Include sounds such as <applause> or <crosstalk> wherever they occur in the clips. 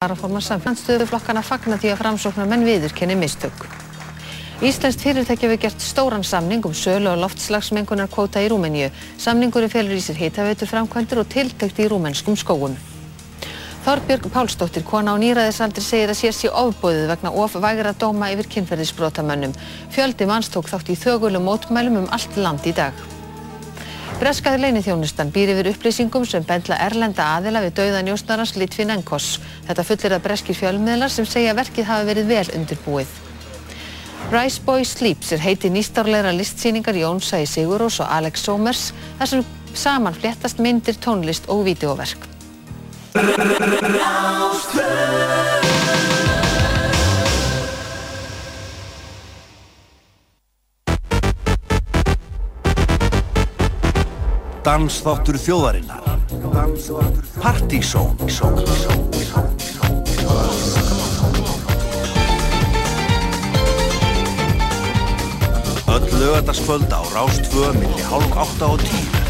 Varaformar samfélagstöðuflokkana fagna því að framsóknar menn viðurkenni mistök. Íslenskt fyrirtæki hefur gert stóran samning um sölu og loftslagsmengunar kvóta í Rúmeníu. Samningurinn felur í sér hitaveitur framkvæmdur og tiltækt í rúmenskum skóum. Þorbjörg Pálsdóttir, kona á nýræðisaldri, segir að sér sé ofbóðið vegna of vægra dóma yfir kynferðisbrotamönnum. Fjöldi manns tók þátt í þögulum mótmælum um allt land í dag. Breskaði leinithjónustan býr yfir upplýsingum sem bendla erlenda aðila við dauða njósnarans Litvin Enkos. Þetta fullir að breskir fjölmiðlar sem segja verkið hafi verið vel undirbúið. Rise Boy Sleeps er heiti nýstárleira listsýningar Jónsa í Sigurós og Alex Somers þar sem saman fléttast myndir, tónlist og vídeoverk. Dansþáttur þjóðarinnar. Partísón. Öll lögataskvöld á Rástvö milli hálf átta og tíu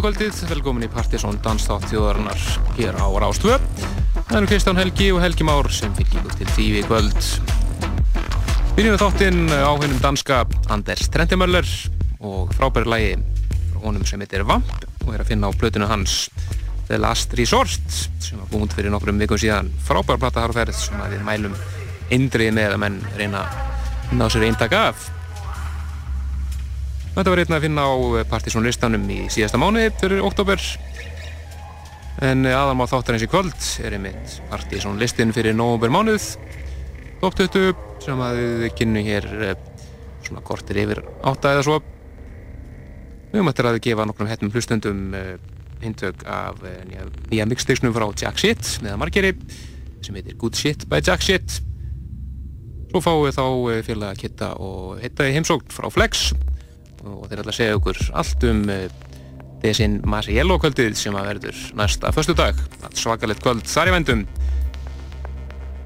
Góðkvöldið, velkomin í Partisón Danstátt þjóðarinnar hér á Rástvö. Það eru Kristján Helgi og Helgi Már sem fylgjum til því við kvöld. Byrjum við þáttinn á hennum danska Anders Trentimöller og frábæri lægi frá honum sem heitir Vamp og er að finna á blötinu hans The Last Resort sem var búin fyrir nokkrum vikum síðan. Frábæri platta harferð sem við mælum eindriði með að menn reyna að ná sér eintaka af. Þetta var einnig að finna á partysónlistanum í síðasta mánuði fyrir oktober en aðalmá þáttarins í kvöld er einmitt partysónlistin fyrir nógumber mánuð top 20 sem að við kynnu hér eh, svona kortir yfir átta eða svo. Við eftir að gefa nokkrum hettum hlustundum hindtök eh, af eh, nýja, nýja mixteksnum frá Jack Shit með margeri sem heitir Good Shit by Jack Shit. Svo fáum við þá félag að kitta og hitta í heimsókn frá Flex og þeir ætla að segja okkur allt um þessin Masi Yellow kvöldið sem að verður næsta förstu dag svakalegt kvöld þar í vendum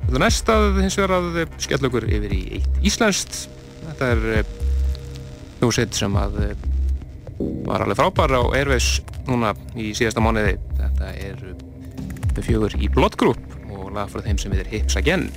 Þetta er næst að hins vegar að skella okkur yfir í eitt íslenskt. Þetta er hljómsveit uh, sem að var alveg frábær á Airways núna í síðasta mánuði. Þetta er fjögur í Blood Group og lag frá þeim sem heitir Hips Again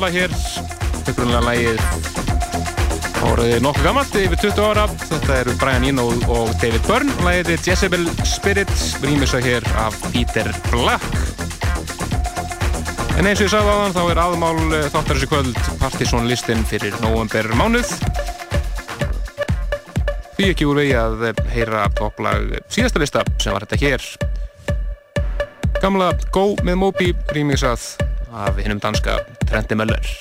hljóðballa hér. Upprunlega lægið áraðið nokkuð gammalt yfir 20 ára. Þetta eru Brian Eno og David Byrne. Lægið er Jezebel Spirit rýmisa hér af Peter Black. En eins og ég sagði á þann þá er aðmál þáttar þessi kvöld Partiðsson listin fyrir november mánuð því ekki úr vegi að heyra topplag síðasta lista sem var þetta hér. Gamla Go með Moby rýmisað af hinnum danska Trent Møller.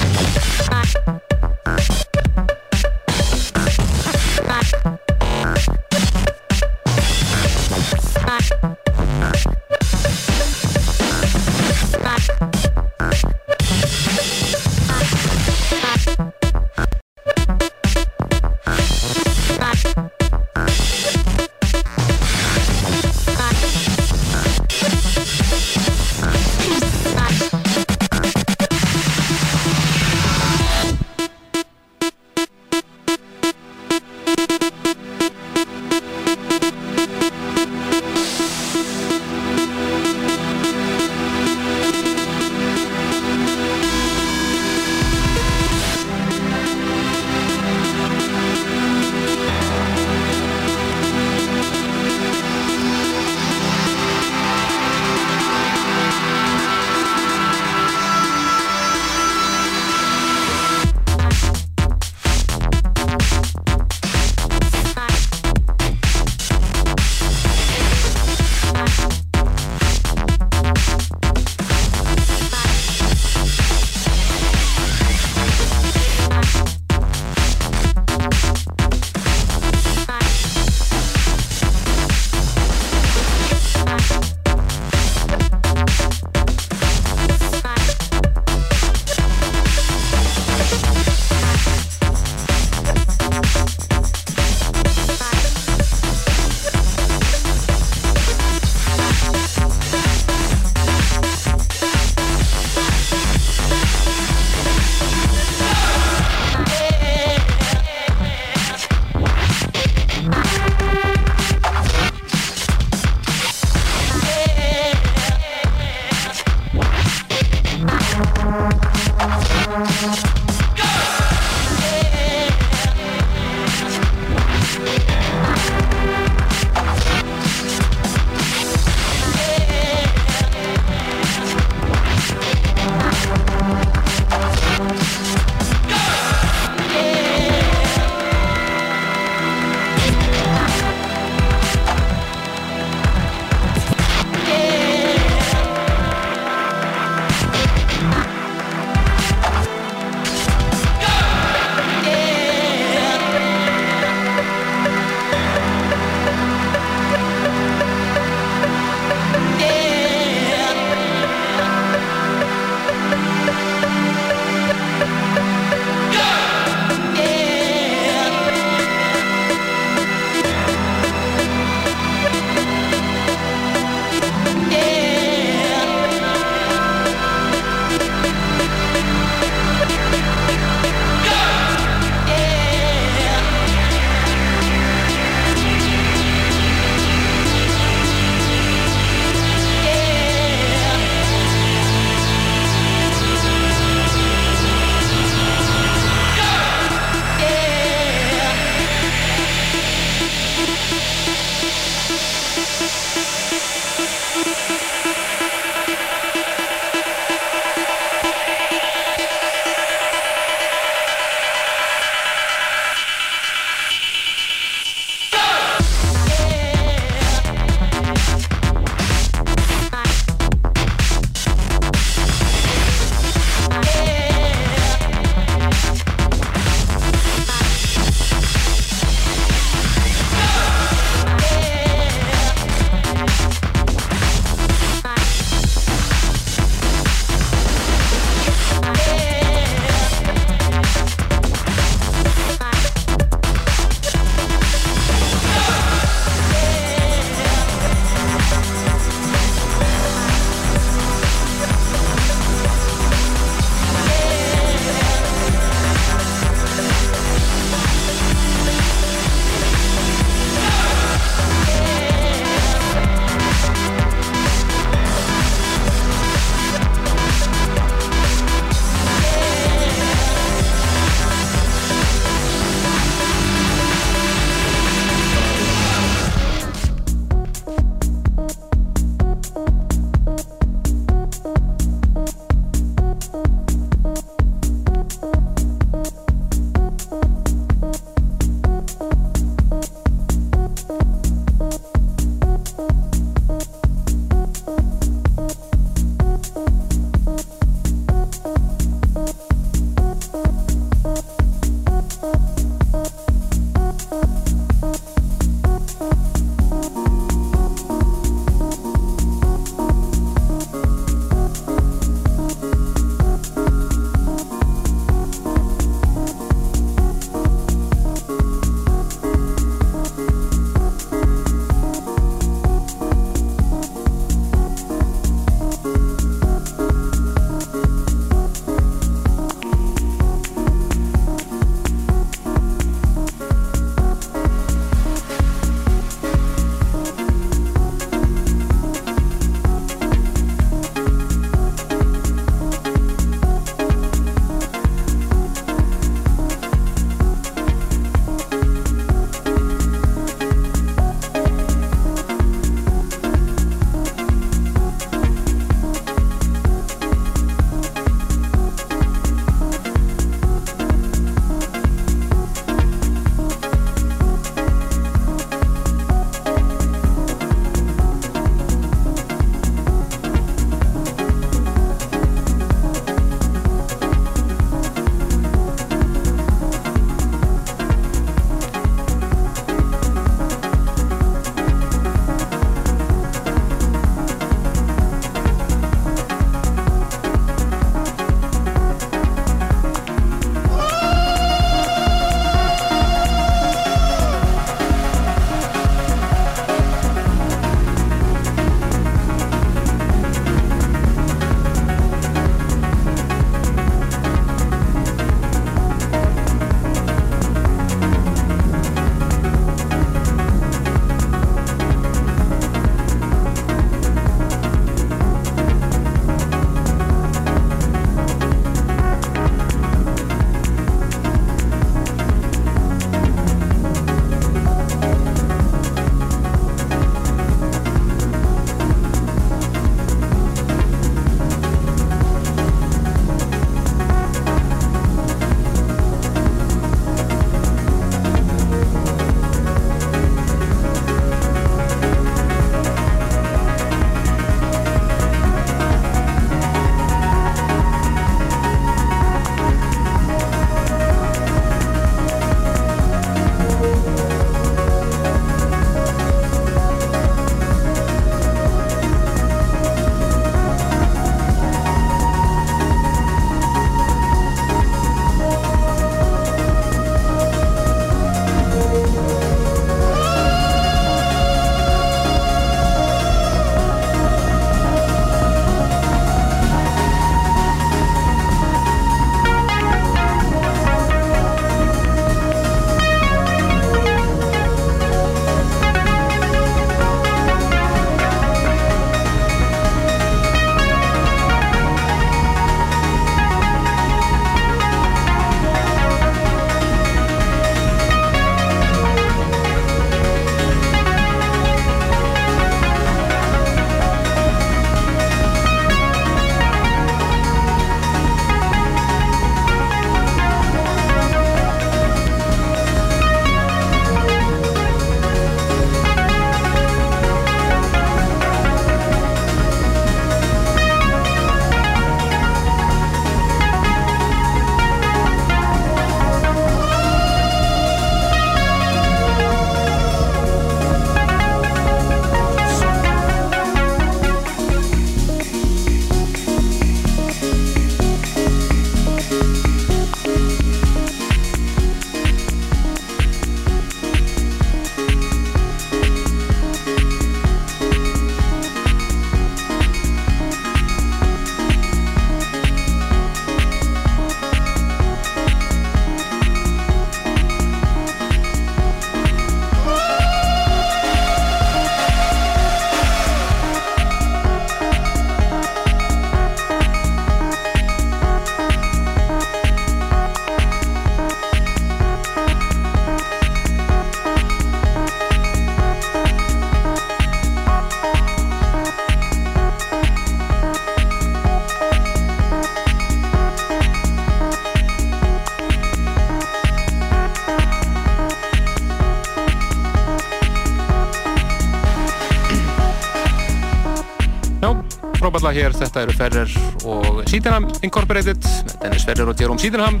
Hljópalla hér, þetta eru Ferrer og Sydenham Incorporated, Dennis Ferrer og Jerome Sydenham,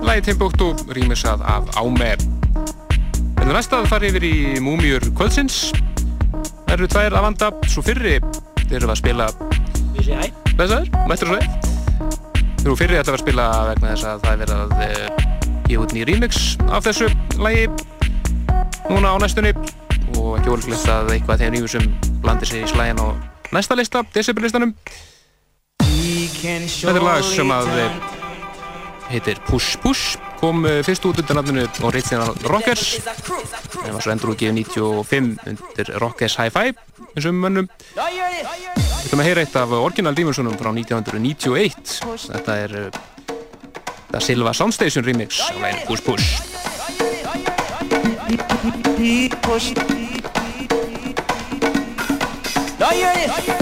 lægi Timbuktu, rýmisað af Áme. En það næsta þarf yfir í Múmiur Kvöldsins. Það eru tvær að vanda, svo fyrri þeir eru að spila Þessar, mættur og sveið. Þeir eru fyrri að það var að spila vegna þess að það er verið að eh, gefa út nýja remix af þessu lægi núna á næstunni og ekki orðilegt að eitthvað þegar nýjum sem blandir sig í slægin á næsta lista, Decibel-listanum. Þetta er lag sem að eh, heitir Push Push, kom eh, fyrst út undir nafninu Original Rockers, það var svo endur útgifið 95 undir Rockers Hi-Fi, og mönnum. Við ætlum að heyra eitt af Original Dimensionum frá 1991, þetta er það eh, Silva Soundstation remix af læginu Push Push. Push Now you're it. Push.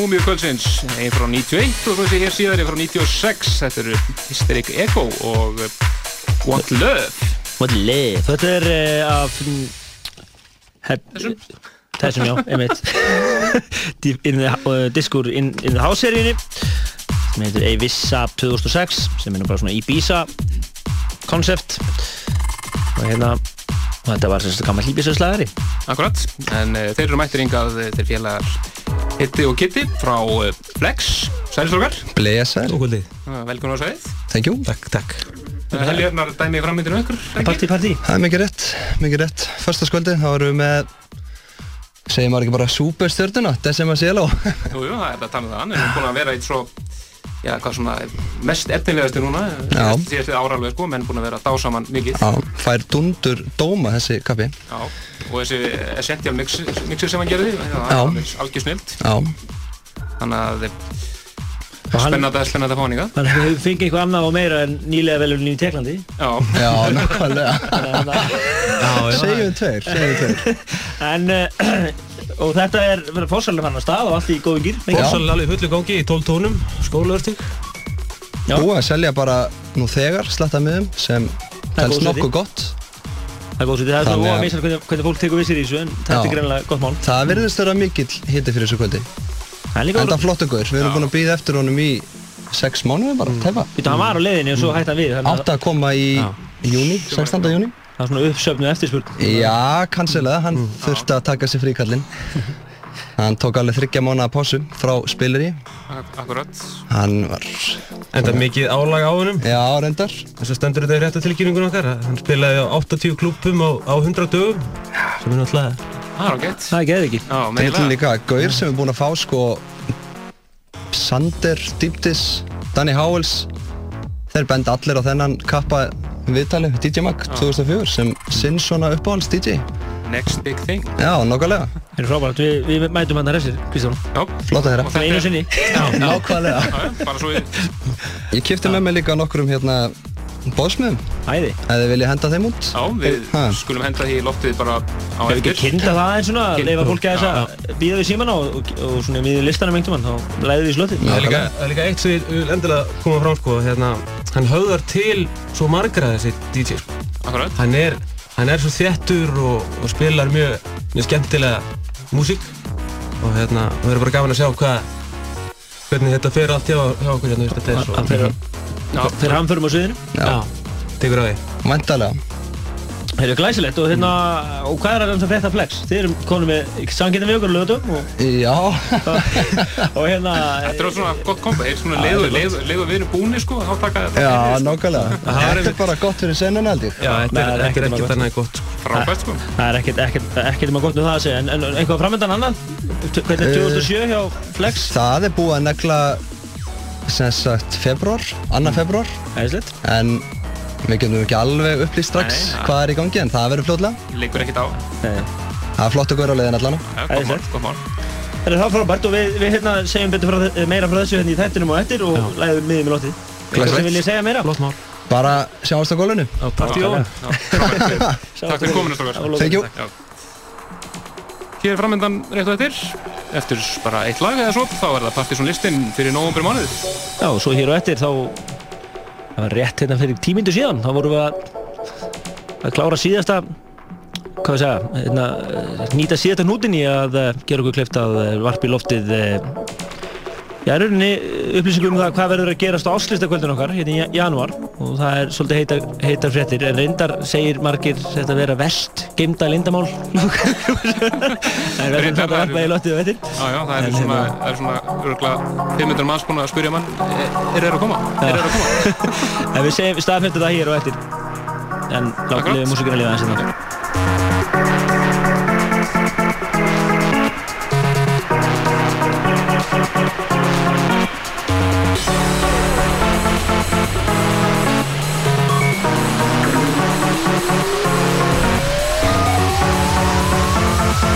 Múmiu kvöldsins, einn frá 91 og sé hér síðar einn frá 96. Þetta eru Hysteric Echo og uh, What Love. What Love. Þetta er uh, af... Hef, Þessum? Þessum, já, einmitt. <laughs> In the, uh, diskur in, in the House-seríunni sem heitir Eivissa 2006 sem er nú bara svona Ibiza koncept og hérna og þetta var semst gammal Ibiza-slagari Akkurat, en uh, þeir eru mættir yngað þeir félagar Hitti og Kitty frá uh, Flex, Sælislokkar, Blesar, Ókvöldið. velkomin á sæðið. thank you Takk, takk. Helgarnar dæmi í frammyndinu ykkur? Parti, parti Það er mikið rétt, mikið rétt Förstaskvöldi, þá erum við með segir maður ekki bara superstjörnuna Decima Cielo Jú, jú, það er að tala um það, hann er búin að vera eitt svo, já, hvað svona, mest efnilegastu núna, Já. síðast við áralveg, sko, menn búin að vera að dá saman mikið. Já, fær dundur dóma þessi kappi Já, og þessi essential mix, mixir sem hann gerði, það Já. er algjör snilt, Já, þannig að Og hann- spennandi, spennandi að fá hann ykkar. Þannig að við fengið eitthvað annað og meira en nýlega velurinn í Teklandi Já, já, nákvæmlega. Segjum tveir, segjum tveir En uh, <clears throat> og þetta er fórsalega hann að stað og allt í góðum gýr Fórsal alveg fullu gangi í 12 tónum, skólaverting. Já. Búið að selja bara nú þegar slatta miðum sem telst nokkuð gott. Það er góð svo, það er svona að- óa hvernig, hvernig fólk tekur vissir í þessu en þetta er greinlega gott mál. Það virðist vera mikill hiti fyrir þessu kvöldi. Það er líka Enda voru, flottu guður, við erum búin að býða eftir honum í sex mánuði bara, tæpa. Býta hann var á leiðinni og svo hætti hann við Átt að koma í júni, 16. júni það er svona uppsöfnu eftirspurn Já, kansilega, hann þurfti að taka sér fríkallinn Hann tók alveg þryggja mánuða pásu frá spileri ak- akkurat. Hann var, Enda mikið álag á honum. já, reyndar Þess að stendur þetta í rétta tilkynningun okkar. Hann spilaði á 80 klúppum á, á 100 dögum. Sem er náttúrulega... Það er ágætt. Það er geðið ekki Já, Til meðlega. líka, Gaur sem er búinn að fá sko Sander, Dýptis, Danny Howells Þeir benda allir á þennan kappa viðtali, DJ Mag 2004 sem sinn svona uppáhalds DJ Next big thing. Já, nokkulega, Það er frábært, við, við mætum hann að refsir, Kristján. Já, flotta þeirra Það er einu sinni Nákvæmlega. Bara svo við, Ég kipti með mig líka nokkrum hérna bóðsmiðum, Æði ef þið viljið henda þeim út já, við Ha. skulum henda því í loftið bara á Hefur ekki eftir. kynnt að það eins svona, Kynnt. leifa fólki að þess að býða við síman og, og, og svona við listanum einhvern mann, þá læðum við í slotið Það er líka, er líka eitt sem ég vil endilega koma fram sko, hérna, hann höfðar til svo margra þessi DJ sko. Akkurat. Hann er, hann er svo þéttur og, og spilar mjög, mjög skemmtilega músík og hérna, það er bara gaman að sjá hvað hvernig þetta fer allt hjá, hjá okkur hérna, þetta er Hann hamförum á sviðinu Já, tekur á því Væntalega Það er glæsilegt og hérna, og hvað er sem frétta flex? Þið erum konum með samkynna við okkur lögatum og, Já, <laughs> og hérna Þetta er svona gott kompa, þeir svona leiðu, leiðu, leiðu við erum búinir sko, þá taka þetta já, sko. nákvæmlega <laughs> Þetta er bara gott fyrir senuna held ég Já, þetta er, er þetta er ekkert annað gott sko. frábært sko. Það er ekkert, ekkert, ekkert um að gott með það að segja en, einhvað framöndan annað? Hvernig er 2007 hjá Flex? Það er búið að negla sem sagt februar, annan februar Æðislegt en við getum ekki alveg upplýst strax Nei, ja. hvað er í gangi en það verður fljótlega Leikur ekkert á. Nei. Það er flott að góra á leiðin allan mál, Æðislegt. gott mál. Það er það frábært og við, við hérna segjum betur frá, meira frá þessu hérna í þættinum og eftir og læðum miðum í lótið Hvað sem viljið segja meira? Flott mál Bara sjáumst á gólunu Á partíóin Já, frábært. Takk fyrir kominu Hér framöndan rétt og eftir. Eftir bara eitt lag eða svo, þá er það Partiðsson listin fyrir nógumbur mánuð. Já, og svo hér og eftir þá það var rétt hérna fyrir tímindu síðan þá vorum við að, að klára síðasta hvað við segja hérna, nýta síðasta hnútin í að eh, gera okkur kleift að eh, varpa í loftið eh, Já, í rauninni eh, upplýsingum um það hvað verður að gerast á áslistakvöldin okkar hérna í ja- janúar og það er svolítið heitar, heitar fréttir. En reyndar segir margir þetta vera verst geimda lindamál við <laughs> þetta það er- varpa í loftið á eftir. Já, já, það er svona, hérna- það er svona örgulega 500 manns búin að spyrja mann Er þeir að koma? Er þeir að koma? <laughs> En við segjum staðfestum það hér og eftir. En Akkurat. við músíkina lífa aðeins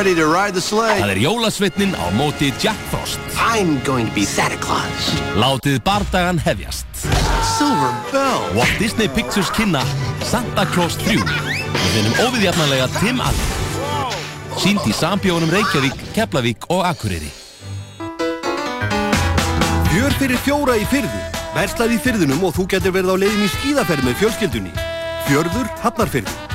ready to ride the sleigh. Það er jólasveitnin á móti Jack Frost. I'm going to be Santa Claus. Látið bardagan hefjast. Silver Bell. Walt Disney Pictures kynna Santa Claus 3 og finnum óviðjafnanlega Tim Allen. Sýnd í sambjónum Reykjavík, Keflavík og Akureyri. Fjör fyrir fjóra í fyrði. Verslað í fyrðunum og þú getur verið á leiðin í skíðaferð með fjölskyldunni. Fjörður Hafnarfyrði.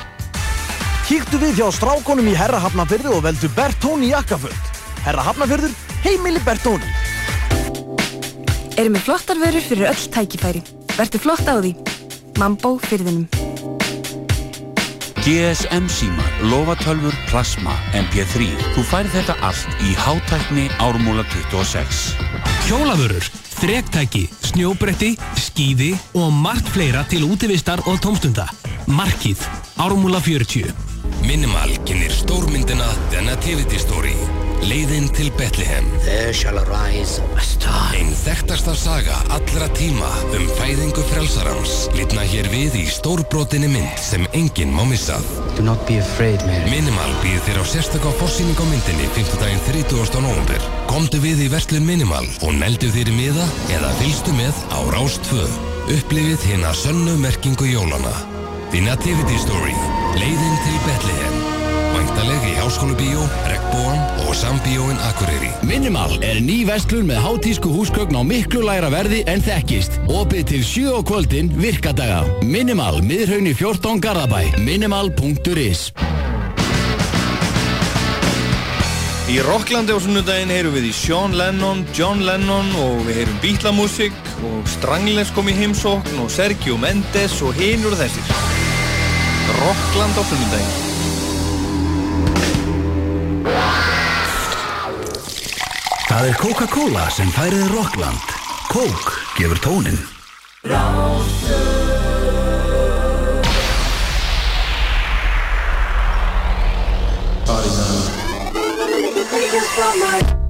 Kíktu við hjá strákonum í Herra Hafnarfyrði og veldu Bertóni jakkaföld. Herra Hafnarfyrður, heimili Bertóni. Erum við flottar vörur fyrir öll tækifæri. Vertu flott á því. Mambó fyrðinum. GSM símar, lofatölfur, plasma, MP3. Þú færi þetta allt í hátækni ármúla 26. Hjólavörur, þrektæki, snjóbretti, skíði og margt fleira til útivistar og tómstunda. Markið, ármúla 40. Minimal kynir stórmyndina The Nativity Story. Leiðin til Bethlehem. There shall arise a star. Einn þekktasta saga allra tíma um fæðingu frelsarans litna hér við í stórbrotinni mynd sem enginn má missað. Do not be afraid, Mary. Minimal býð þér á sérstakka fórsýning á myndinni 5. daginn 30. november. Komdu við í verslun Minimal og neldu þér í miða eða fylgstu með á Rás 2. Upplifið hérna sönnu merkingu jólana. The Nativity Story. Leiðin til Bethlehem. Væntaleg í Háskólubíó, Regnbóan og Sambíóin Akureyri. Minimal er ný vestlun með hátísku húsgögn á miklu læra verði en þekkist. Opið til 7 á kvöldin virkadaga. Minimal, miðraunni 14 Garðabæ. Minimal.is Í Rocklandi á sunnudaginn heyrum við í Sean Lennon, John Lennon og við heyrum bítlamúsík og Strangles kom í heimsókn og Sergio Mendes og hinur þessir. Rockland á sunnudaginn. Það er Coca-Cola sem færið Rockland. Coke gefur tónin. If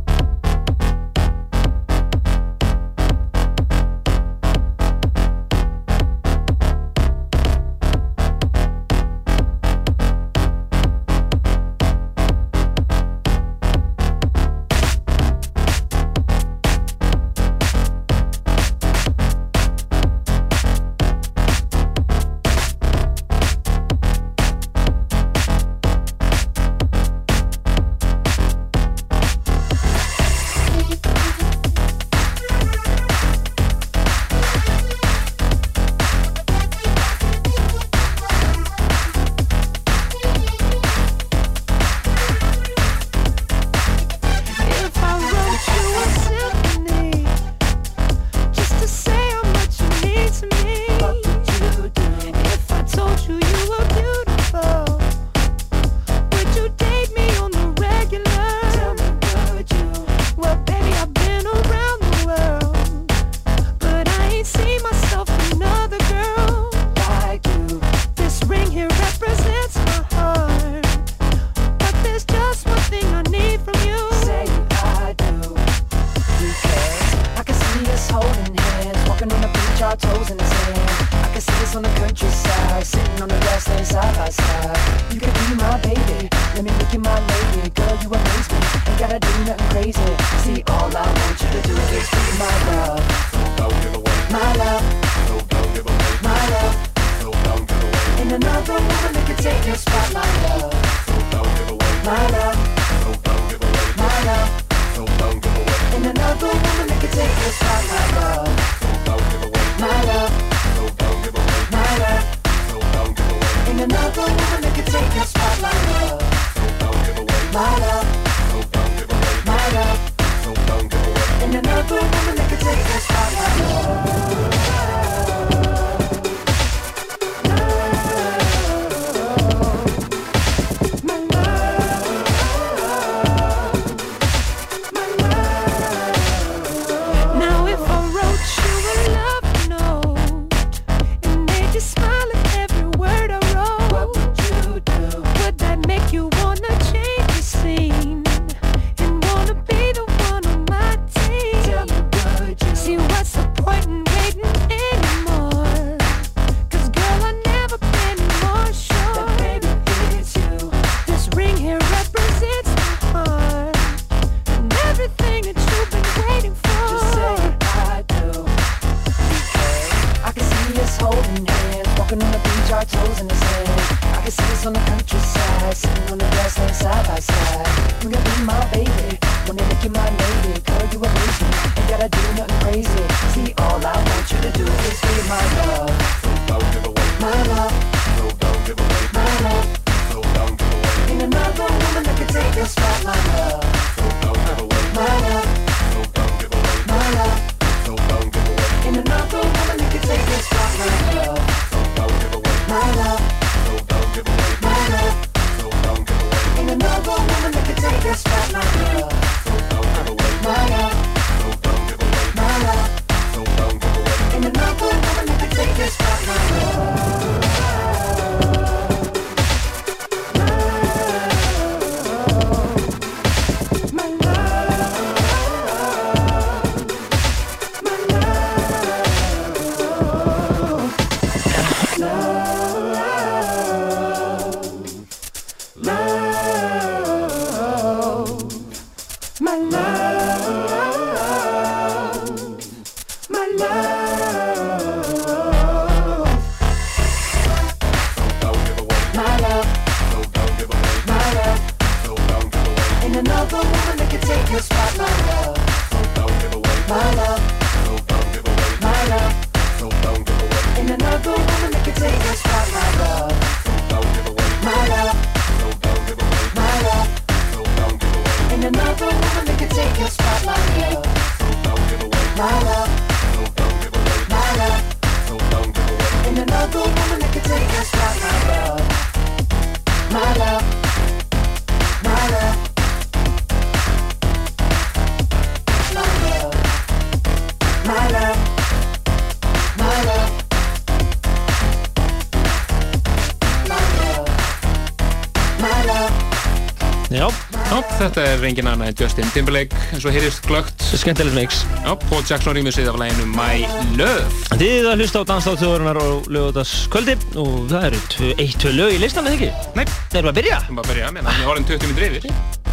er engin annað en Justin Timberlake eins og heyrist glögt. Skemmtilegt mix. Já, Paul Jackson rýmur sig af læginu My Love. Þið að hlusta á Danstáttjóðurinnar og lögutaskvöldi og það eru eitt, tvö lög í listan, eða ekki? Nei. Það eru að byrja? Það er bara að byrja, menn, er orðin 20 minnir yfir.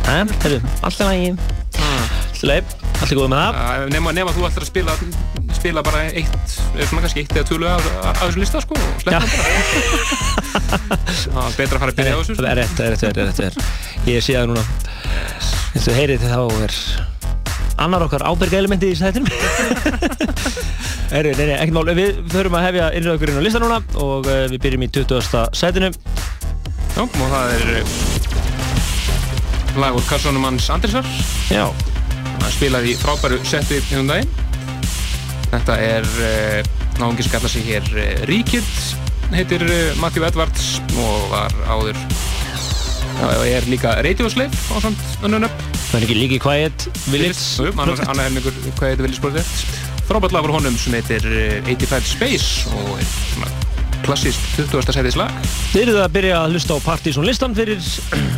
Það eru alltaf lægi. Alltaf leið, alltaf góð með það. Uh, nema, nema þú ættir að spila, spila bara eitt, svona kannski eitt eða tvö lög af, þessu lista, sko, og sleppa það bara. Er <laughs> betra að fara að byrja á þessu. Er rétt, það er rétt, það er rétt, það er rétt. Ég sé það núna. Eins og heyrið þá er annar okkar ábyrga elementi í þættinum. <laughs> Herri, nei, nei, ekkert mál. Við förum að hefja innröðkurinn á lista núna og uh, við byrjum í 20. sætinu. Já, og það er uh, lag úr Karsónum hans Andrisar. Já. Það spilaði í frábæru setti í hún daginn. Þetta er uh, náðungi sem kallar sig hér Ríkid, heitir Matthew Edwards og var áður og er líka Radio Slave á samt önnunöpp. Það er ekki líki Quiet Village. Annar, annar helmingur Quiet Village Project. Frábært lag frá honum sem heitir uh, 85 Space og er svona klassíst 20. sætis lag. Þið eruð að byrja að hlusta á Partizón listan fyrir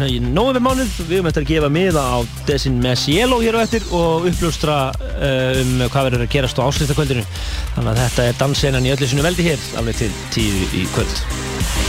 í november mánuð. Við höfum eftir að gefa miða á Desin Mesielo hér á eftir og uppljóstra uh, um hvað verður að gerast á áslýstakvöldinu. Þannig að þetta er dansenan í öllu sinu veldi hér alveg til tíu í kvöld.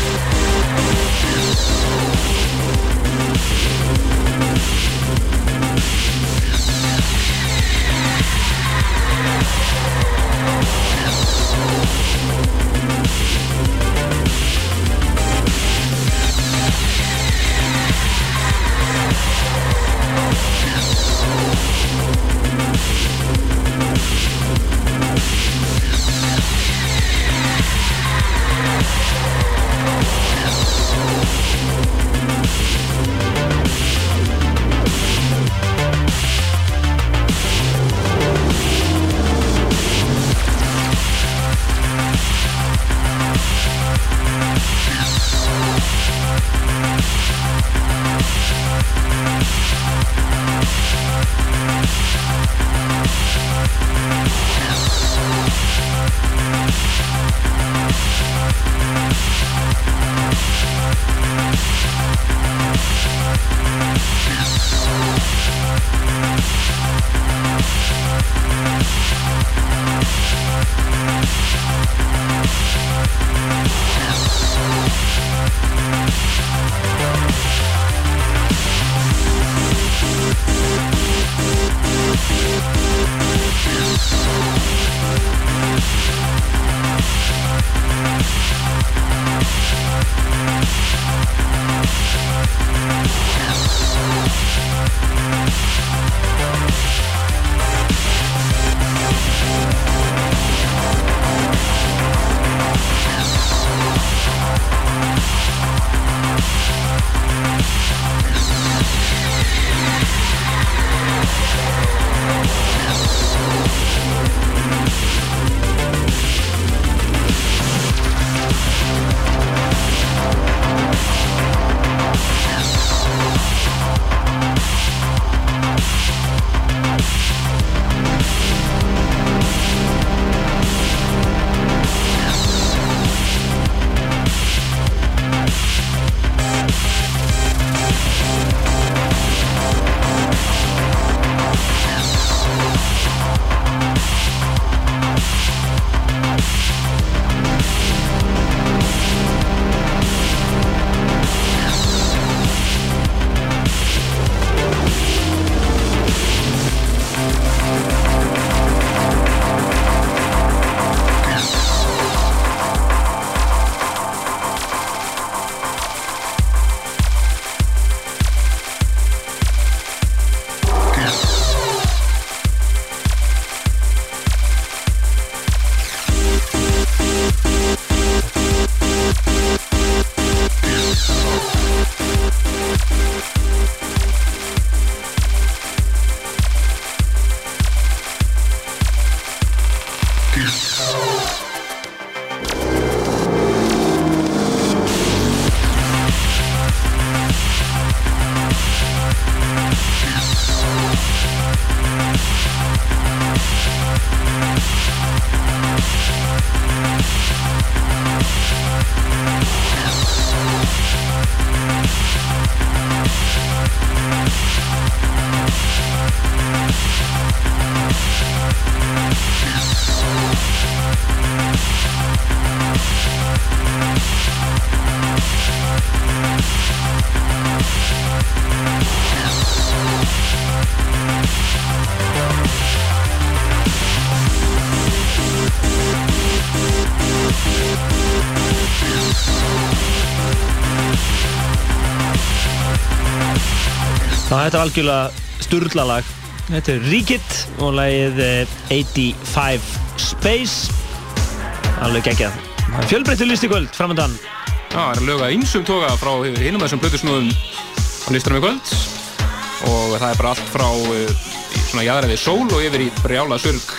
Þetta er algjörlega sturlalag. Þetta er Ríkitt og lagið eh, 85 Space. Alveg geggjað. Það fjölbreyttu listi kvöld framöndan. Já, það er að löga einsum toga frá hinum þessum blötusnúðum á listanum í kvöld og það er bara allt frá í svona jæðra sól og yfir í brjála surg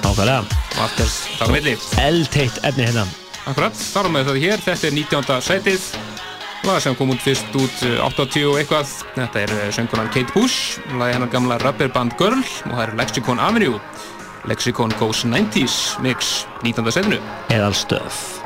Nákvæmlega. og allt er þar á milli. Eldteitt efni hérna. Akkurat, þar á með það hér, þetta er 19. sætið lag sem kom út fyrst út uh, 80 og eitthvað þetta er uh, söngunan Kate Bush lagi hennar gamla rubberband Girl og það er Lexicon Avenue Lexicon Goes 90s mix 19. sætinu Eðalstöf.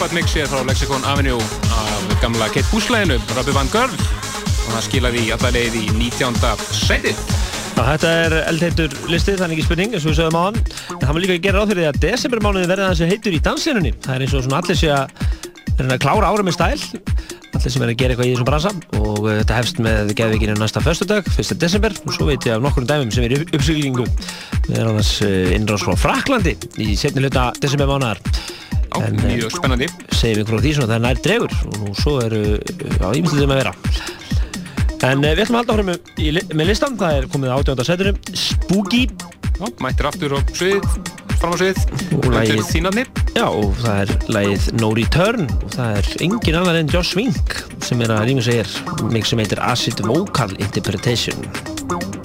Frábært mixið frá Lexicon Avenue af gamla Kate Bush-læginu, Robbie Van Girl og það skilaði í alla leið í 19. setið. Já, þetta er eldheitur listið, það er ekki spurning, eins og við sögum á hann. En það má líka gera ráð fyrir því að desembermánuði verða þessi heitur í dansinunni. Það er eins og svona allir sé að reyna að klára ára með stæl, allir sem er að gera eitthvað í þessum bransa og uh, þetta hefst með geðvikinu næsta föstudag, 1. desember og svo veit ég af nokkur dæmum sem er í upp- uppsiglingu. Við erum annars uh, innráðs frá Fraklandi í setni hluta desembermánuðar. Mjög spennandi. segjum ykkur á því svona það er nær dregur. Og svo eru já, ímyndið að vera. En eh, við ætlum að halda áfram með, listan það er komið átjönda setinu. Spooky. Já, mættir aftur á svið, fram á svið. Og lagið þínarnir Já, og það er lagið No Return. Og það er engin annar en Josh Wink sem er að rýma segir mig sem heitir Acid Vocal Interpretation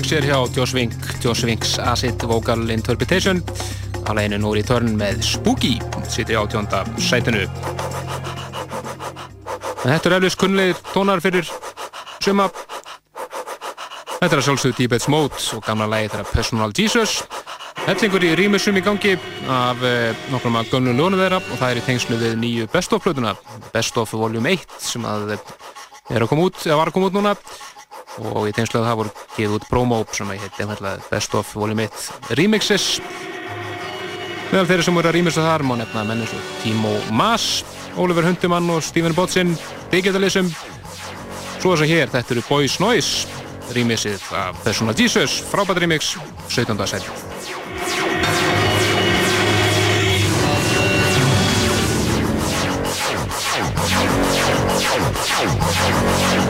mixer hjá Josh Wink Josh Winks Acid Vocal Interpretation. Á leginu nú í törn með Spooky sittir á tjónda sætinu. En þetta er eflis kunnlegir tónar fyrir suma. Þetta er að sjálfsögðu Deepets Mode og gamla lagi þeirra Personal Jesus. Hellingur í rýmisum í gangi af eh, nokkrum að gömlu lónu þeirra og það er í tengslu við nýju Best of plötuna Best of Volume 1 sem að er að koma út, eða var að koma út núna og í að það voru gefið út promo sem að heiti einfallega Best of Volume 1 Remixes meðal þeirri sem voru að remixa þar má nefna menn eins og Timo Maas Oliver Hundimann og Stephen Botsin Digitalism svo þess að hér, þetta eru Boys Noise remixið af Personal Jesus frábært remix, 17. sæti Reach out, touch me.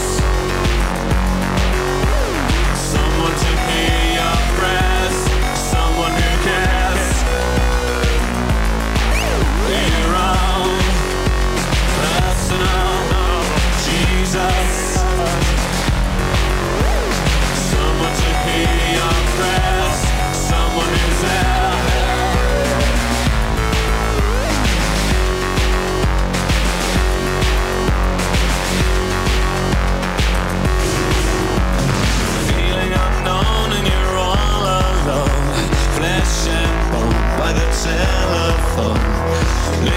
Me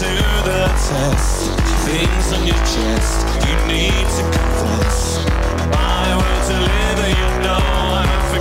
to the test. Things on your chest, you need to confess. I will deliver, you know I'm a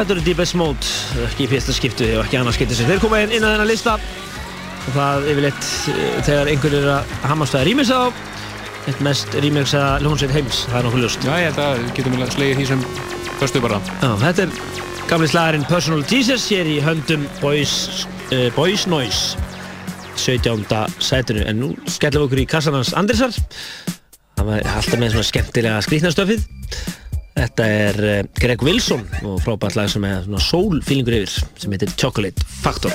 þetta eru Deepest Mode, ekki í fyrsta skiptu og ekki annað skiptu sem þeir koma inn, inn á þennan lista og það yfirleitt eh, þegar einhver er að hamast að rýmisa á eitt mest rýmiksa hljónsveit heims, það er nokkuð ljóst. Já, ég að getum við slegið því sem förstu bara. Já, þetta er gamli slagurinn Personal Jesus hér í höndum Boys, uh, Boys Noise 17. sætinu en nú skellum við okkur í kassanans Andrisar hann var alltaf með svona skemmtilega skrýtnastöfið þetta er uh, Greg Wilson og frábært lag sem er svona soul feelingur yfir sem heitir Chocolate Factor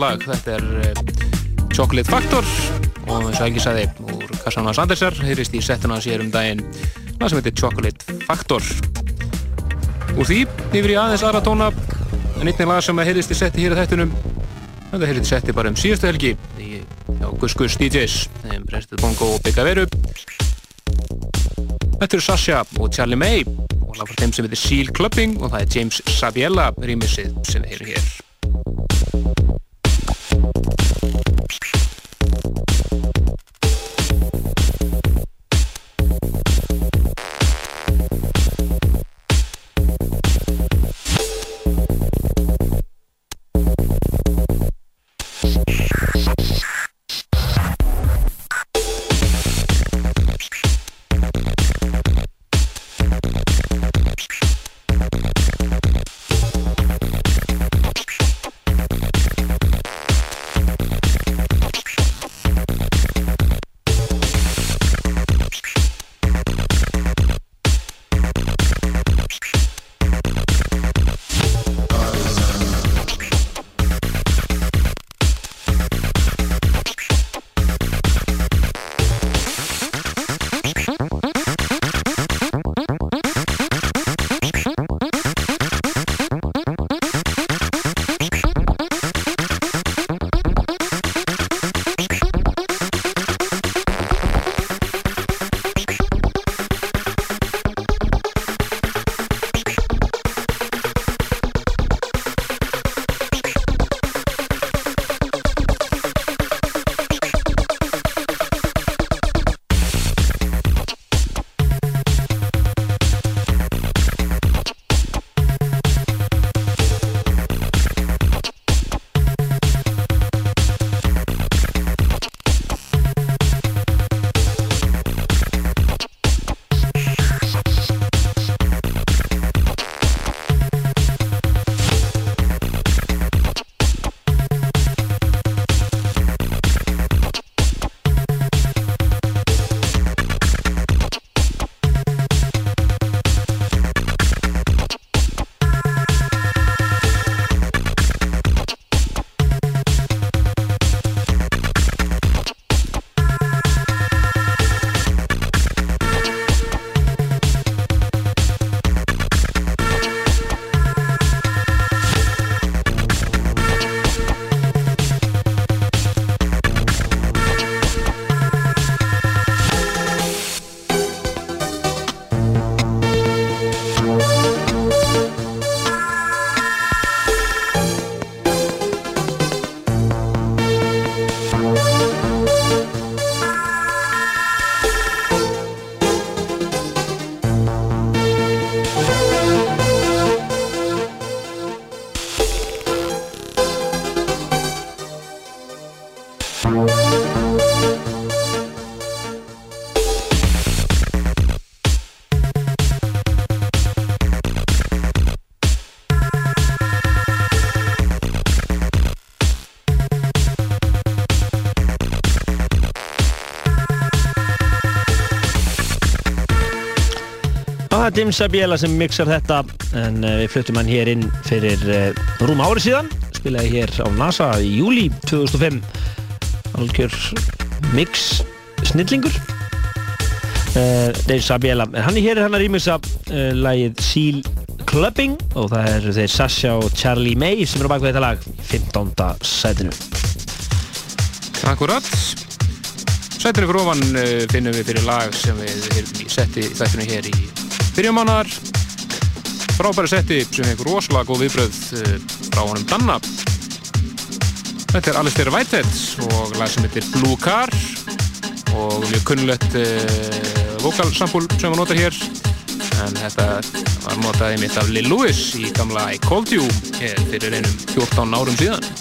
frábært lag. Þetta er uh, Chocolate Factor og eins og Helgi sagði úr Kassan Hans Andersar heyrist í settuna sér um daginn. Lag sem heitir Chocolate Factor. Úr því yfir í aðeins aðra tóna en einnig lag sem heyrist í setti hér að þættunum þetta heyrist í setti bara um síðustu helgi í Gus Gus DJs þeim Brestið Bongo og Bigga Veru. Þetta eru Sasha og Charlie May. Og lag frá þeim sem heitir Seal Clubbing og það er James Sabiella rýmisið sem við Það er Dim Sabiela sem mixar þetta. En uh, við fluttum hann hér inn fyrir uh, rúm ári síðan. Spilaði hér á NASA í júli 2005 algjör mix snillingur. Uh, Dave Sabiela hann er hér hann að rýmisa lagið Seal Clubbing. Og það eru þeir Sasha og Charlie May sem eru bakvið þetta lag í 15. sætinu. Akkurat. Sætinu fyrir ofan finnum við fyrir lag sem við erum í þættinu hér í byrjamánar frábæri setti sem hefur rosalega góð viðbröð uh, frá honum Danna. Þetta er Alistair Whitehead og lag sem heitir Blue Car og mjög kunnulegt uh, vokalsampul sem hann notar hér. En þetta var notað einmitt af Lil Louis í gamla I Called You hér fyrir einum 14 árum síðan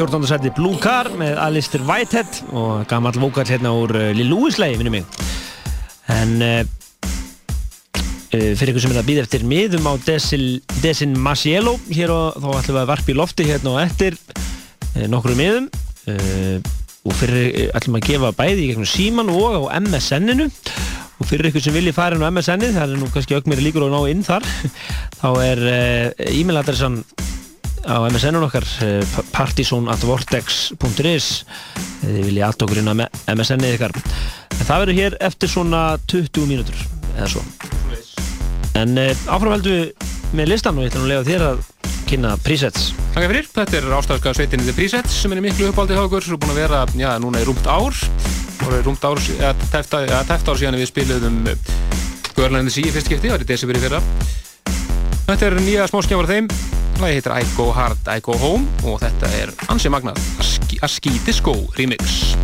14. sæti Blue Car með Alistair Whitehead og gammal vókall hérna úr uh, Lil Louis lagi, minnum mig. En uh, fyrir ykkur sem er að býða eftir miðum á Desil, Desin Masiello hér og þá ætlum við að varpa í lofti hérna og eftir nokkru miðum uh, og fyrir ætlum að gefa bæði í gegnum síman og á MSN-inu og fyrir ykkur sem vilji fara inn á MSN-ið, það er nú kannski aukmeri líkur að ná inn þar <laughs> þá er e-mailadressan á MSN-un okkar eh, partizon.vortex.is eða þið viljið allt okkur inn á MSN-ið ykkar. En það verður hér eftir svona 20 mínútur eða svo. En uh, áfram heldum við með listan og ég ætla nú að lega þér að kynna presets. Takk fyrir, þetta er ástafska sveitinni The Presets sem er miklu uppáldi hjá okkur, svo búin að vera, já, núna í rúmt ár. Og er rúmt ár, eða tæft ár, síðan við spiluðum Görlandis í fyrst skipti, það var í desember í fyrra. Þetta er nýja smáskjáfar af þeim Lagi heitir I Go Hard, I Go Home og þetta er ansi magnað Aski Disco Remix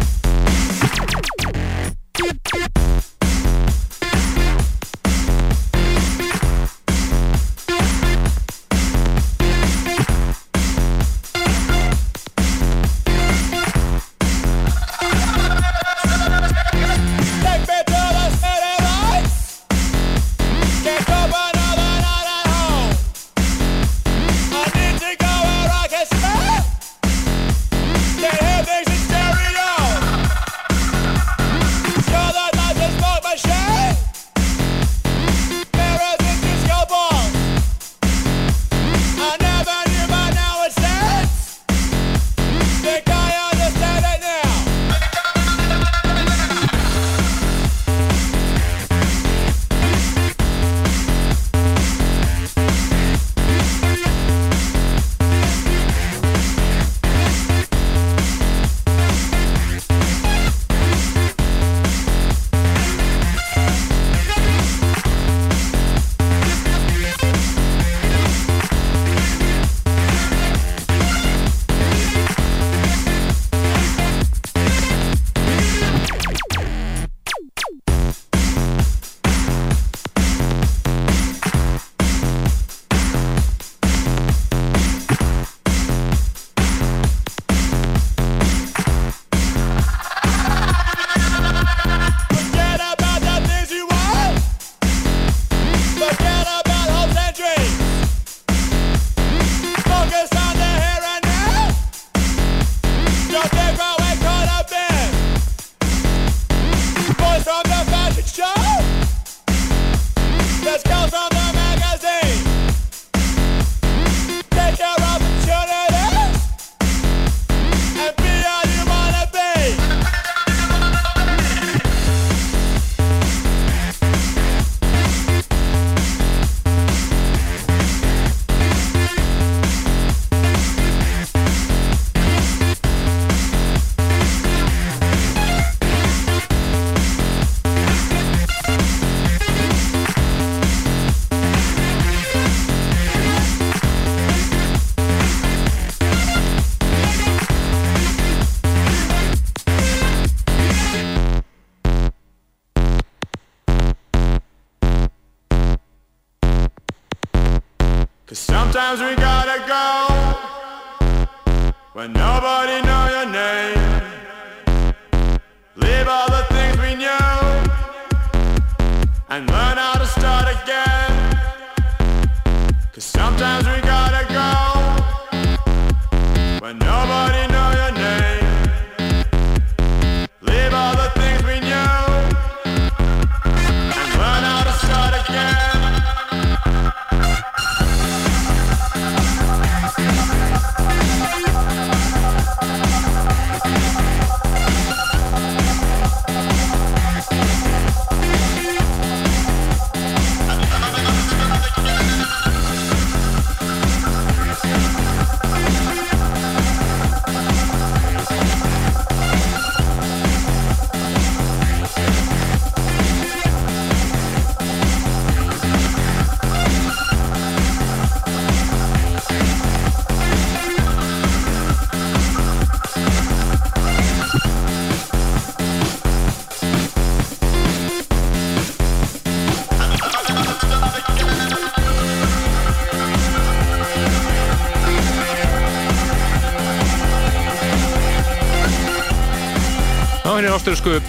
er áströðsku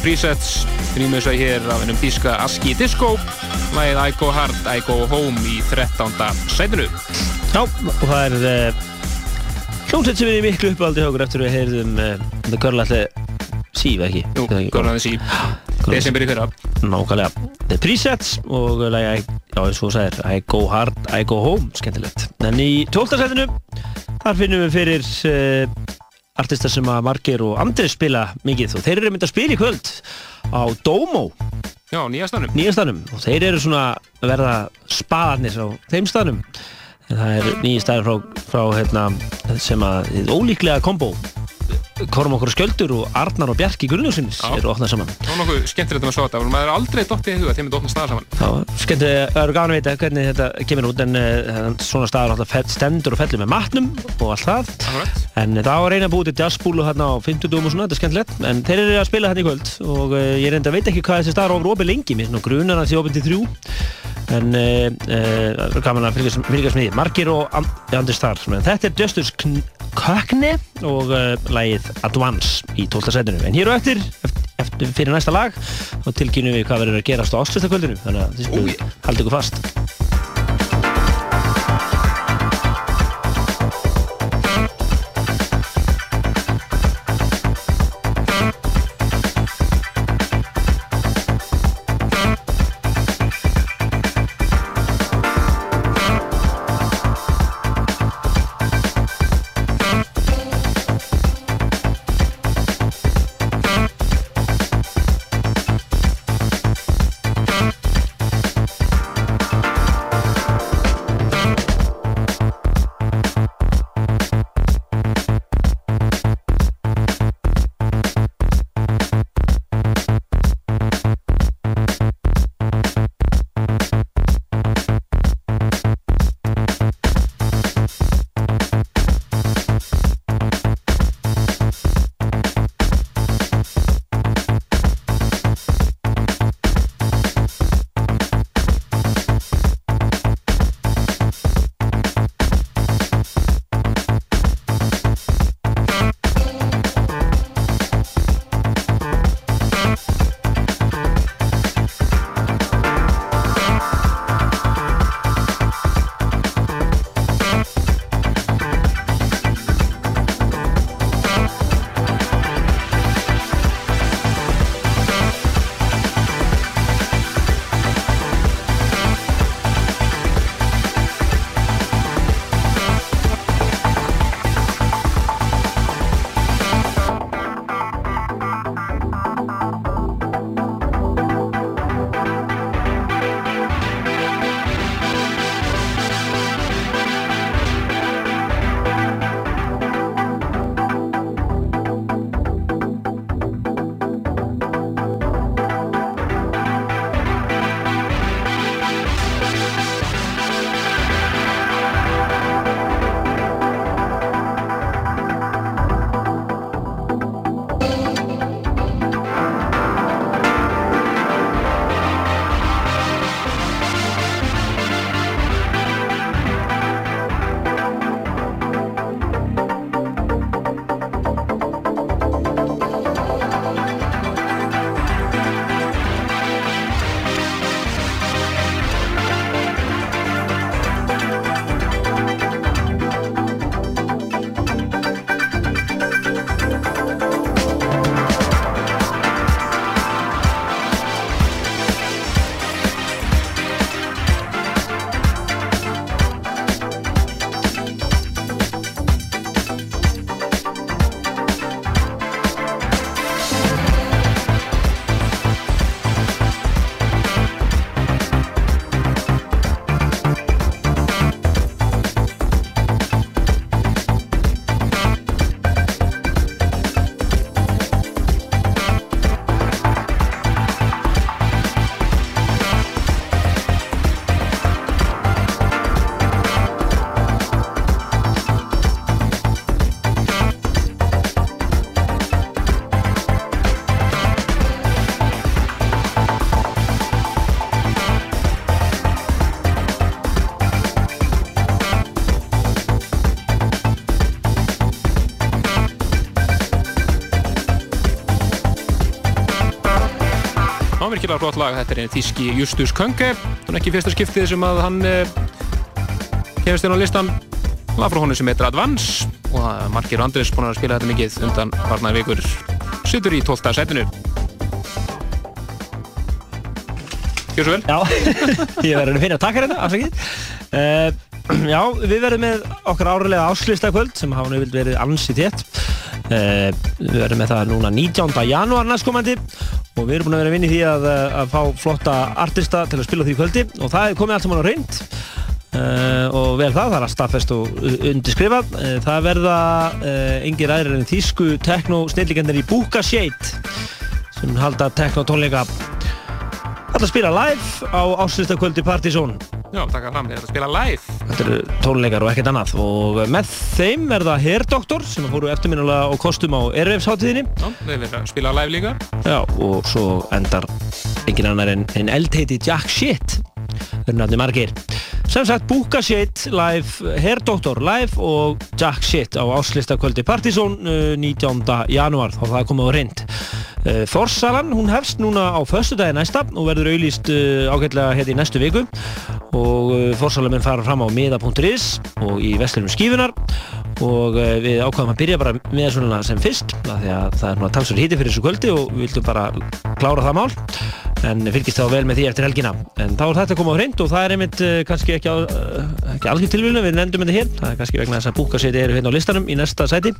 presets Rýmur sig hér af hennum þíska Aski Disco. Lægið I Go Hard, I Go Home í 13. sætinu. Já, og það er uh, hljómsveit sem er í miklu uppáldi hjá okkur eftir að við heyrðum uh, The Girl at the Sea, ekki? Jú, Girl at the Sea. <gasps> Desember í fyrra. Nákvæmlega. The Presets og lagi, já eins og þú sagðir I Go Hard, I Go Home, skemmtilegt. En í 12. setinu þar finnum við fyrir uh, artistar sem að Marger og Andri spila mikið. Og þeir eru myndið að spila í kvöld á Domo Já, nýjastanum nýjastanum og þeir eru svona að verða spaðarnir á þeim staðnum. En það er nýja staðar frá, frá hérna, sem að ólíklega kombo Kormákur Skjöldur og Arnar og Bjarki Gunnljósins eru opnað saman. Það var nokkuð skemmtilegt um að sjá þetta maður er aldrei dottið í huga þeim er dottið staðar saman? Já, skemmti, það eru gana að vita hvernig þetta kemur út en uh, svona staðar alltaf stendur og fellur með matnum og allt það. En það var reyna að búið til jazzbúlu hérna á 50 dúum og svona, þetta er skemmtilegt en þeir eru að spila hérna í kvöld og uh, ég reynda að veit ekki hvað þessi staðar ofur opið lengi mér grunar að því opið til þrjú en það er gaman að fylgjast með því. Margir og and, andri starf en þetta er Justus Kökne og lagið Advance í 12. setinu en hér og eftir, eftir, fyrir næsta lag þá tilkynum við hvað verður að gerast á áslustakvöldinu þannig að þið spilum haldið ykkur fast virkilega flott lag, þetta er einn þíski Justus Könge, er ekki fyrsta skiptið sem að hann eh, kemist inn á listan lag frá honum sem heitir Advance og það er Markir Andris búin að spila þetta mikið undan varnaði vikur sittur í 12. setinu Gjör svo vel Já, <laughs> ég verður að finna að taka hérna, afsakið. Uh, já, við verðum með okkar árlega áslistakvöld sem hafa nú vild verið ansi tétt. Uh, við verðum með það núna 19. janúar næstkomandi og við erum búin að vera að vinna í því að, eh, að fá flotta artista til að spila því kvöldi og það er komið allt saman á reynd. Uh, og vel það, það er að staðfest og undirskrifað. Uh, það verða uh, engir aðrir en þýsku tekno snillikendir í Búka Shade sem halda tekno tónleika Þetta spila live á áslistakvöldi Partizón. Já, taka fram, þetta spila live Þetta eru tónleikar og ekkert annað og með þeim er það Herdoktor sem fóru eftirminnulega og kostum á Erfsháttíðinni Já, þeir að spila live líka Já, og svo endar engin annar en, en eldheiti Jack Shit. Verður nafni margir. Sem sagt Búka Shit live Herdoktor live og Jack Shit á áslistakvöldi Partizón uh, 19. janúar. Þá það er komið á reynd. Uh, Þorsalan, hún hefst núna á föstudagi næsta og verður auðlýst uh, ágætlega hérna í næstu viku. Og uh, Þorsalan mun fara fram á miða.is og í vestlunum skífunar og uh, við ákvaðum að byrja bara með svona sem fyrst því að það er nú að talsur híti fyrir þessu kvöldi og við vildum bara klára það mál. En fylgist þá vel með því eftir helgina. En þá er þetta að koma á hreint og það er einmitt uh, kannski ekki, á, uh, ekki algjör tilvíðinu við nefndum þetta hér, það er kannski vegna þess að búkaseti eru hérna á listanum í næsta sæti.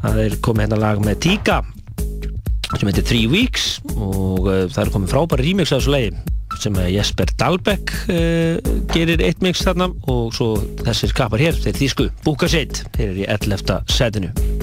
Það er komið hérna lag með Tíka sem heitir Three Weeks og það er komið frábæri remix af þessu lagi sem að Jesper Dahlbeck uh, gerir eitt mix þarna og svo þessir kapar hér, þeir þýsku Búkaseit, þeir eru í 11. setinu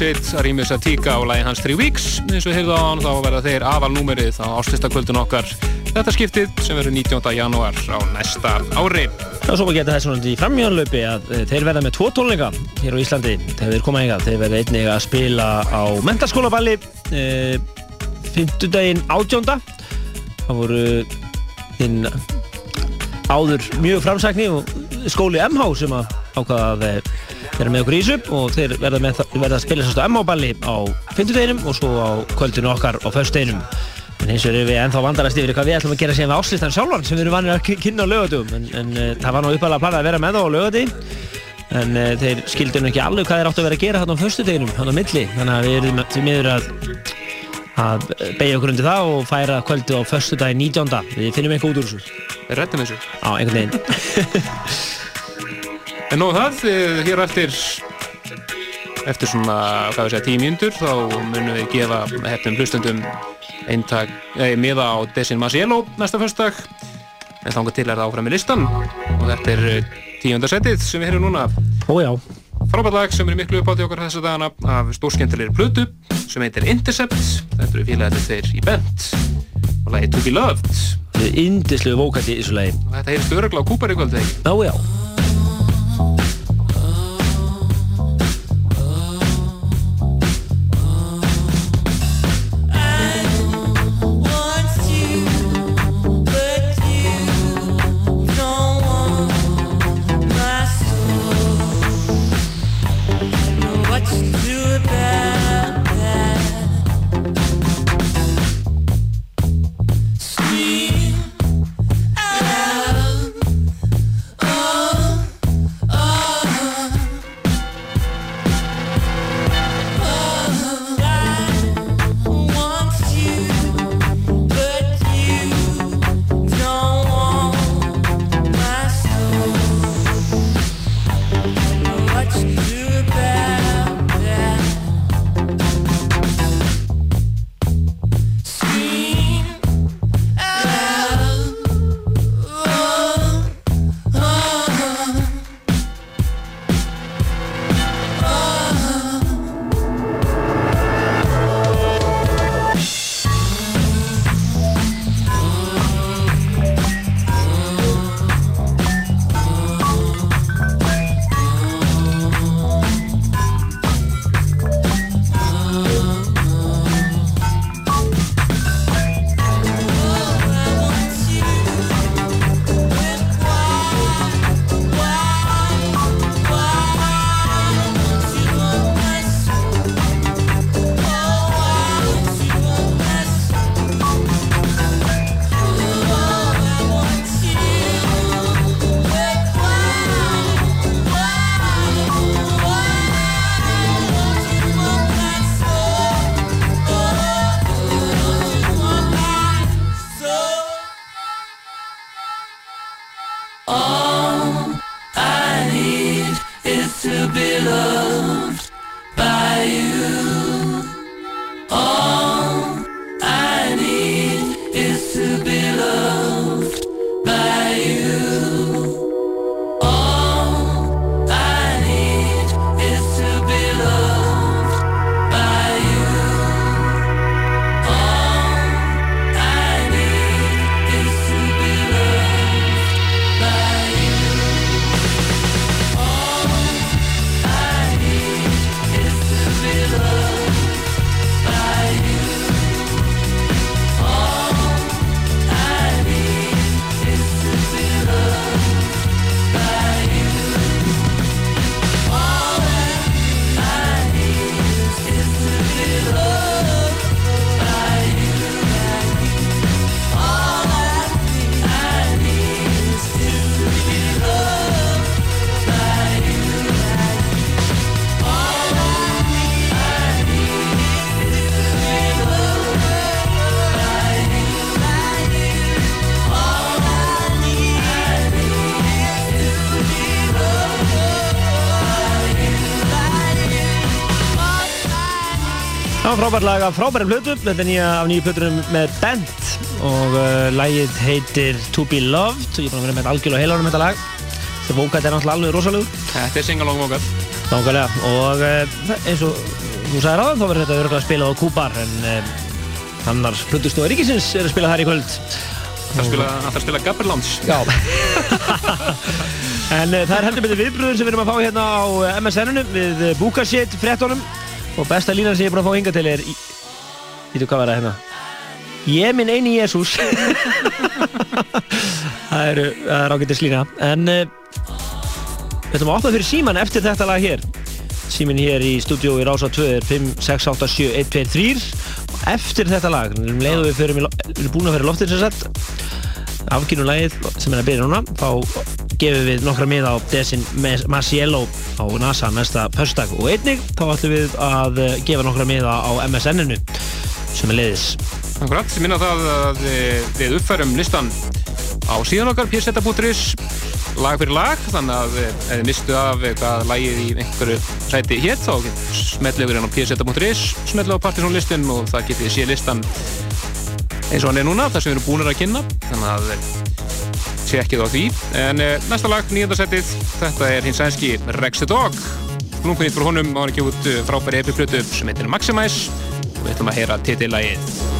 Að rýmis að tíka á lægin hans 3 Weeks eins og heyrðu á hann þá verða þeir aðalnúmerið á áslistakvöldun okkar þetta skiptið sem verður 19. janúar á næsta ári Já, svo geta þess svona í framhjóðanlaupi að eh, þeir verða með tvo tónleika hér á Íslandi þegar þeir koma hingað. Þeir verða einnig að spila á mentaskólaballi e, 50 daginn átjónda. Það voru þinn áður mjög framsækni og skóli MH sem að ákvaða að eh, vera með okkur í þessu og þeir verða, með, verða að spila sérstu MH-balli á 50 deginum og svo á kvöldinu okkar á föstudeginum. En hins vegar erum við ennþá vandarast yfir hvað við ætlum að gera síðan við áslistan sjálfan sem við erum vanir að ky- kynna á lögatugum en, en uh, það var nú uppalega að plana að vera með þá á lögati en uh, þeir skildu nú ekki alveg hvað þeir áttu að vera að gera þarna á föstudeginum, þarna á milli þannig að við erum því miður að að beigja okkur undir það og færa kvöldu á föstudagi 19. Við finnum eitthvað út úr þessu. Við rettum þessu. Já, einhvern veginn. <laughs> En nóg það, eh, hér eftir eftir svona, hvað við segja, tíu mínútur þá munum við gefa hefnum hlustundum eintak, eða miða á Desin Masiello næsta föstudag. En þangað til er það áfram í listan og þetta er eh, tíunda setið sem við heyrum núna. Ó já. Frábært lag sem er miklu uppátt í okkar þessa dagana af stórskemmtilegri plötu sem heitir Intercept. Þetta eru félagarnir þeir í bent. Og lagið To Be Loved. Þetta er indislegu vókætti í þessu lagi. þetta heyrist öruglega á Kúpar í kvöld þegar ekki? Frábært lag af frábæri plötu, þetta er nýja af nýju plötunum með Bent og uh, lagið heitir To Be Loved. Og ég er búin að vera með þetta algjörlega heilarum þetta lag. Þetta vókætt er náttúrulega alveg rosalegur Þetta er singalong vókall Nákvæmlega. Og uh, eins og þú sagði ráðan þá verður þetta örgulega spilað á Kúbar en uh, annars Plutustói Ríkisins er að spila þær í kvöld. Það spila, að spila Gabber Lounge Já. <laughs> En uh, það er heldur betur viðbröður sem við erum að fá hérna á uh, MSN-unu við uh, Búkarshit fréttonum og besta línan sem ég er búin að fá hinga til er Vítu hvað var það hérna? Ég minn eini Jésús <laughs> Það er, það er ágættis lína. En uh, við ætlum að opna fyrir síman eftir þetta lag hér. Símin hér í stúdíó í Rása 2 er 5, 6, 8, 7, 1, 2, 3 og eftir þetta lag um við fyrir, við erum búin að fyrir loftin sem sett afkynum lagið sem er að byrja núna. Þá gefum við nokkra miða á Desin Masiello á NASA næsta pörstak og einnig þá ætlum við að eh, gefa nokkra miða á MSN-inu sem er leiðis Akkurat, sem minna það að við- við uppfærum listan á síðan okkar pseta.is lag fyrir lag þannig að eh, ef þið mistu af hvað lagið í einhverju sæti hétt þá smetlum við hérna á pseta.is smetlum á partysónlistin og það getið sé listan eins og hann er núna þar sem við erum búinir að kynna. Þannig að sé ekki þá því. En eh, næsta lag, nýjönda setið þetta er hins sænski Rex the Dog. Glungpinnit fyrir honum á hann ekki út eh, frábæri epiplötu sem heitir Maximize. Og við ætlum að heyra titillagið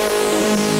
Thank you.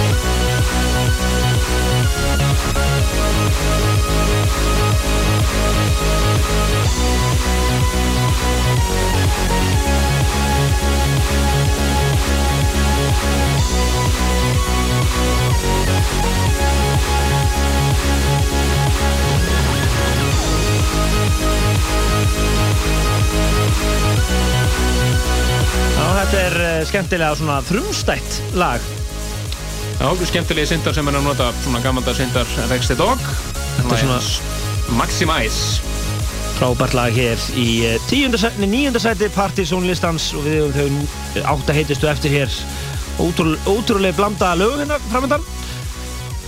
Þetta er eh, skemmtilega svona frumstætt lag. Já, skemmtilegi syndar sem er að nota svona gammaldar syndar Rex the Dog. Þetta er svona Maximize. Frábært lag hér í eh, tíunda sæti, níunda sæti partysónlistans og við höfum þau átta heitistu eftir hér. Ótrú, ótrúlega blanda lög hérna framöndan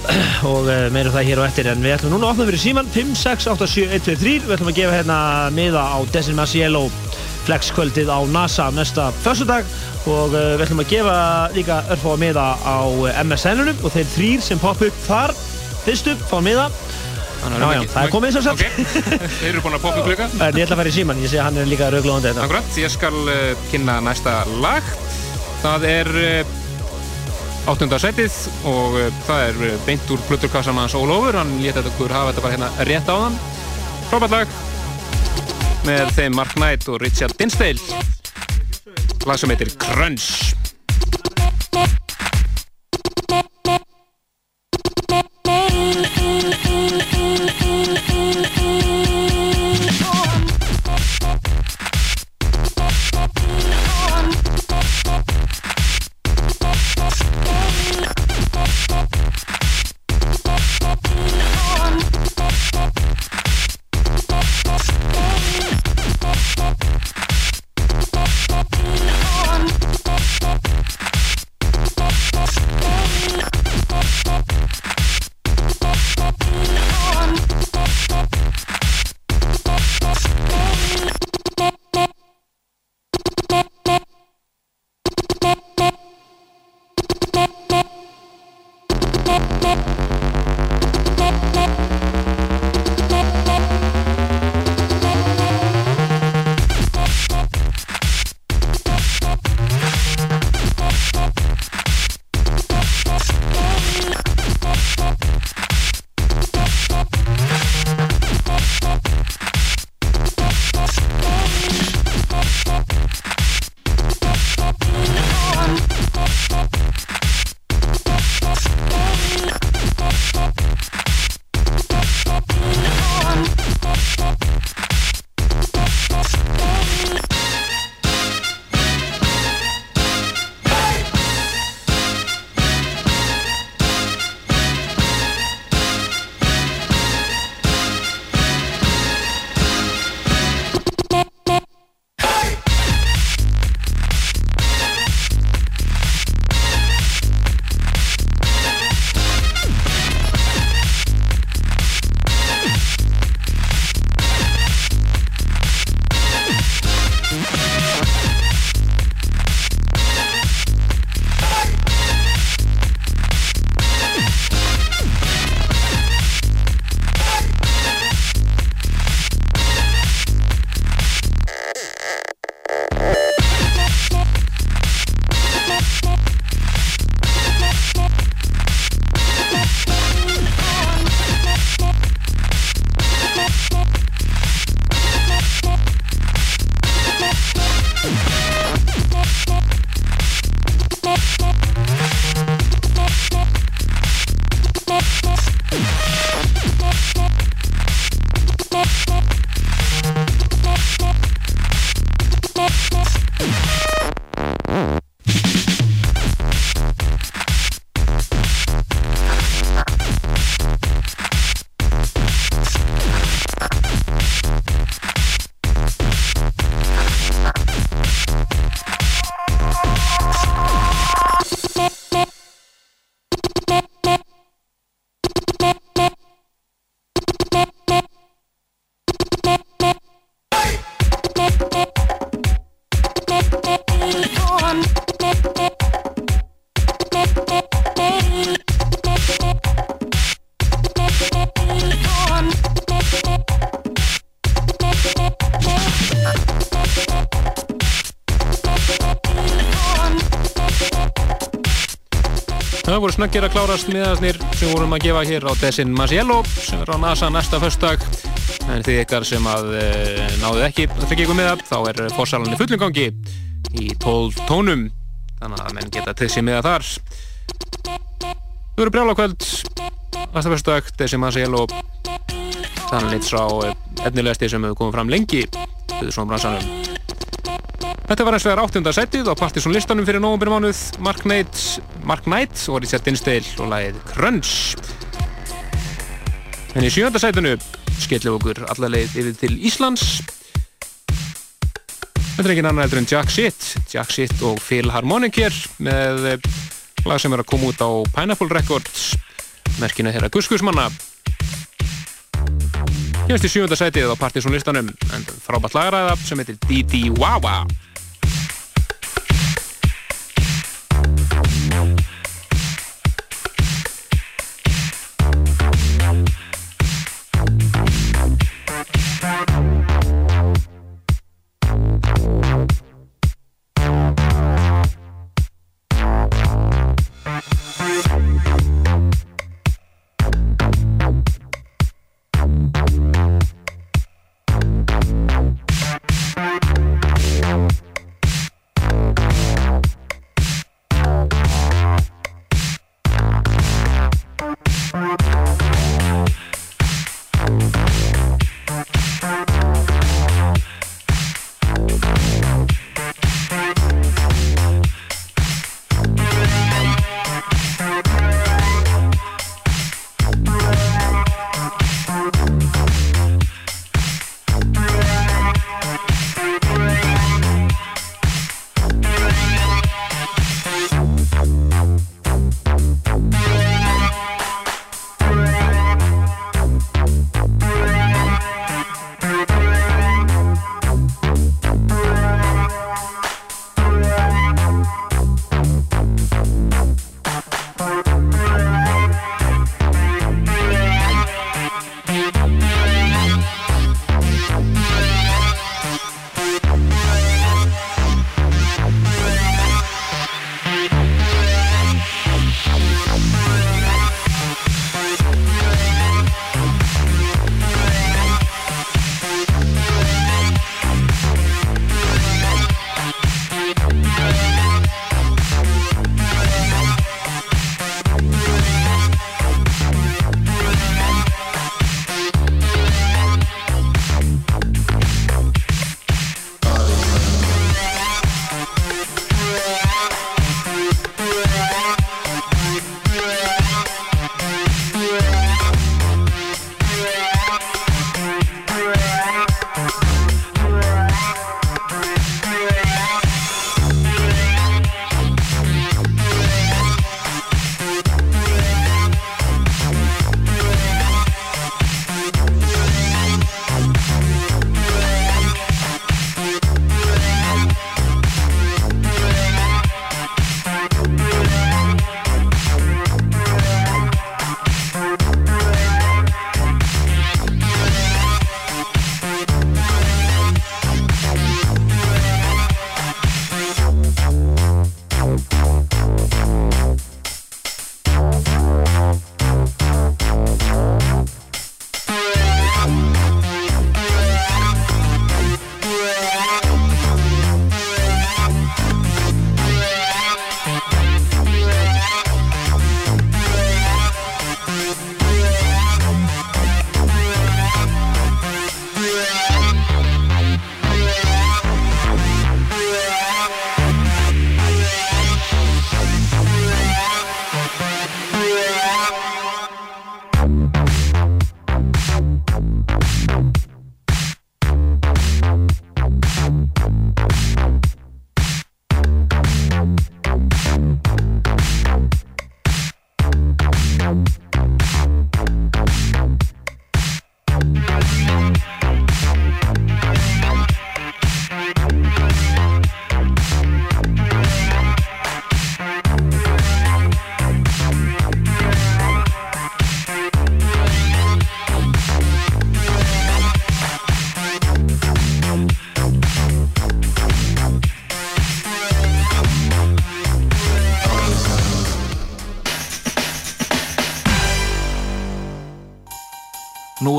<clears throat> og uh, meirum það hér og eftir en við ætlum núna að opna fyrir síman 5, 6, 8, 7, 1, 2, 3 við ætlum að gefa hérna miða á Decima Cielo flexkvöldið á NASA næsta föstudag og uh, við ætlum að gefa líka örfá miða á uh, MSN-unum og þeir þrýr sem popp upp þar fyrstu fá miða. Þannig Já, það er komið eins og sagt <laughs> Þeir eru búin að poppa upp klukka En ég ætla að fara í síman, ég sé að hann er líka rauglóðandi þetta Akkurat, ég skal uh, kynna næsta lag. Það er uh, áttunda setið og uh, það er uh, beint úr plöturkassan hans Ólofur hann leta okkur hafa þetta bara hérna rétt á hann Frábært lag með þeim Mark Knight og Richard Dinsdale. Lag sem heitir Crunch Það voru snaggir að klárast miðasnir sem vorum að gefa hér á Desin Masiello sem er á NASA næsta föstdag en þið ykkar sem að e, náðu ekki að tryggja ykkur miða þá er fórsalan í fullum gangi í 12 tónum. Þannig að menn geta sér miða þar. Þú eru brjála kvöld næsta föstdag Desin Masiello. Þannig lít sá efnilegasti sem hefur komið fram lengi við svona bransanum Þetta var eins vegar áttunda setið á Partiðsson listanum fyrir nógumbyrumánuð Mark Knight, og Richard Dinsdale og lagið Crunch. En í sjönda setinu skellum okkur alla leið yfir til Íslands. Þetta er engin annar heldur en Jack Shit. Jack Shit og Phil Harmonic hér með lag sem er að koma út á Pineapple Records merkina þeirra Guskusmanna. Kemst í sjönda setið á Partiðsson listanum en frábært lagaræða sem heitir Didi Wawa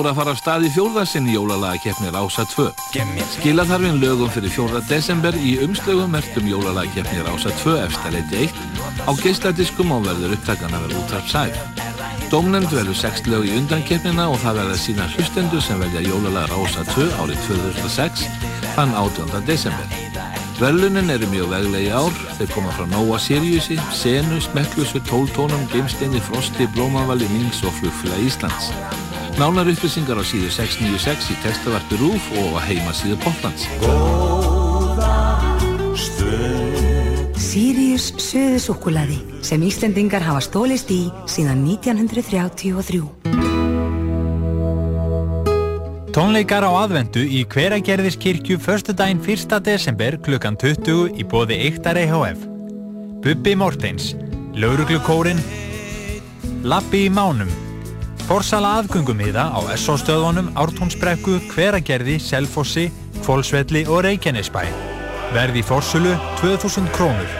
Er að fara af stað í fjórðarsinn í jólalagakeppni Rása 2. Skila þarf inn lögum fyrir 4. desember í umslögum mertum jólalagakeppni Rása 2 efstaleiti 1 á geisladiskum og verður upptakan að vera útvarp sæf. Dómnefnd verður 6 lög í undankeppnina og það verður sína hlustendur sem velja jólalaga Rása 2 árið 2006 þann 18. desember. Verlunin eru mjög veglegi ár, þeir koma frá Nóa Siriusi, Senu, Smekklusu, Tóltónum, Geimsteini, Frosti, Blómavali, Mings og Flugfélag Íslands. Nánar upplýsingar á síðu 696 í textavarpi RÚF og á heimasíðu Poplands. Sirius söðu súkkulaði sem Íslendingar hafa stólist í síðan 1933. Tónleikar á aðvendu í Hveragerðiskirkju förstu daginn 1. desember klukkan 20 í bóði Eiktar EHF. Bubbi Mortens, Lauruglukórin, Lappi í Mánum, Forsala aðgöngumiða á SO-stöðunum Ártúnsbrekku, Hveragerði, Selfossi, Kvolsvelli og Reykjanesbæ. Verði fórsölu 2000 krónur.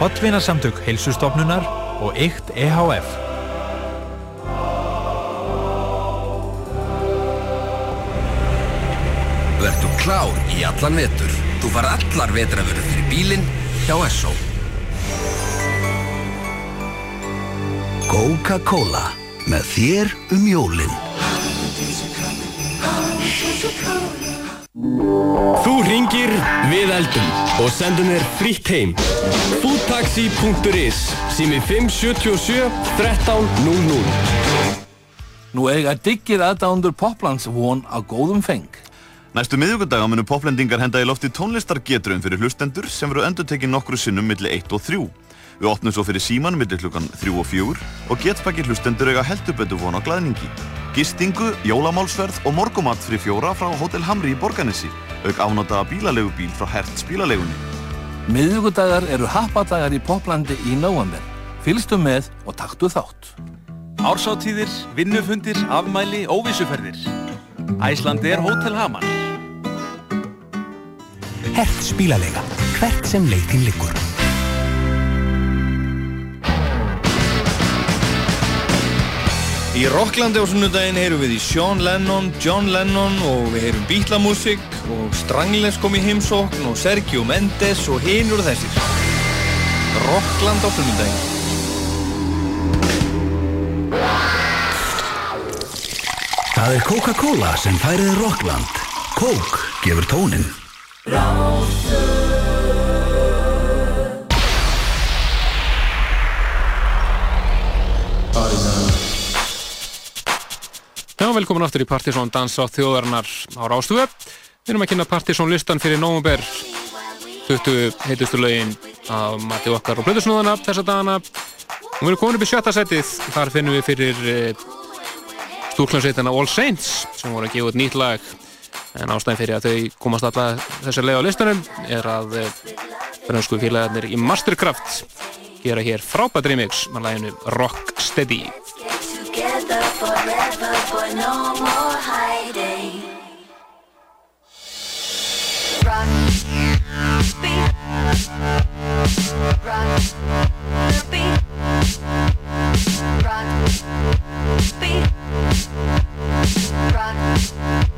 Hotvinarsamtök heilsustofnunar og Eikt EHF. Vertu klár í allan vetur. Þú far allar vetraförur fyrir bílinn hjá Esso. Coca-Cola með þér um jólin Þú ringir, við eldum og sendum þér frítt heim. Foodtaxi.is sími 577 1300 Nú eiga diggir aðdándur Poplands von á góðum feng. Næstu miðugundaga munu poplendingar henda í lofti tónlistargetrun fyrir hlustendur sem veru endurtekið nokkru sinnum milli 1 og 3. Við opnum svo fyrir síman milli klukkan 3 og 4 og getspakir hlustendur eiga heldubötu von á glæðningi. Gistingu, jólamálsverð og morgumat fyrir fjóra frá Hotel Hamri í Borganissi, auk afnotaða bílalegubíl frá Hertz bílalegunni. Miðugudagar eru happadagar í Poplandi í nóvember. Fylgstu með og taktu þátt. Ársáttíðir, vinnufundir, afmæli, óvissuferðir. Æslandi er Hótel Hamar. Hertz bílalega, hvert sem leitin liggur. Í Rocklandi á sunnudaginn heyrum við í Sean Lennon, John Lennon og við heyrum bítlamúsík og Stranglers kom í heimsókn og Sergio Mendes og hinur þessir. Rockland á sunnudaginn. Það er Coca-Cola sem færið Rockland Coke gefur tónin Já, velkomin aftur í Partisón Dansa þjóðarinnar á Rástuðu. Við erum að kynna Partisón listan fyrir nógumber 20 heitustu lögin af Matti okkar og Plötusnúðana þessa dagana. Og við erum komin upp í sjötta setið. Þar finnum við fyrir stúrklansveitina All Saints sem voru að gefa út nýtt lag. En ástæðin fyrir að þau komast alltaf þessar leið á listanum er að fransku félagarnir í Mastercraft gera hér frábært remix með laginu Rock Steady. Together forever, no more hiding. Rock, beat, rock, beat, rock, beat, rock,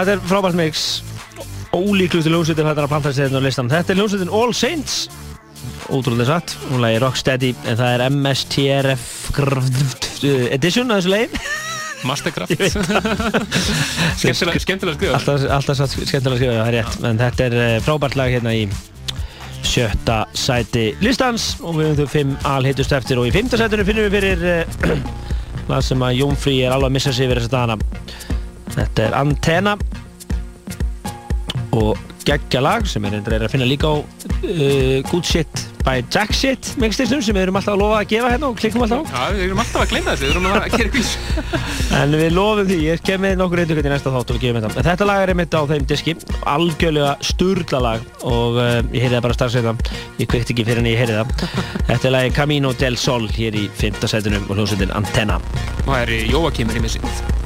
þetta er frábært mix. Ólíklustu ljónsveitin er að planta sér á listan Þetta er ljónsveitin All Saints. Ótrúlega satt, hún lagi Rocksteady en það er MSTRF edition af þessu legin Mastercraft. <laughs> Það. Skemmtilega skemmtilega skrifað. Alltaf, alltaf satt skemmtilega að skrifa, það er rétt. En þetta er eh, frábært lag hérna í sjötta sæti listans. Og við höfum þau fimm alhittust eftir. Og í fimmta sætinu finnum við fyrir uh, <clears throat> lag sem að Jónfrí er alveg að missa sig yfir þessa dagana. Þetta er Antenna og geggja lag sem er endur að finna líka á uh, Good Shit by Jack Shit mixtisnum sem við erum alltaf að lofa að gefa hérna og klikkum alltaf á Já, við erum alltaf að gleyna þessu, við erum að gera kvís <laughs> En við lofum því, ég kem með nokkur eitthvað í næsta þátt og við gefum þetta. Þetta lag er einmitt á þeim diski, algjörlega sturla lag og uh, ég heyrði það bara strax þetta, ég kveikt ekki fyrir en ég heyrði það. <laughs> Þetta er lagi Camino del Sol hér í 5. sætunum og hljómsveitin Antenna. Og það er Jóakim er í missið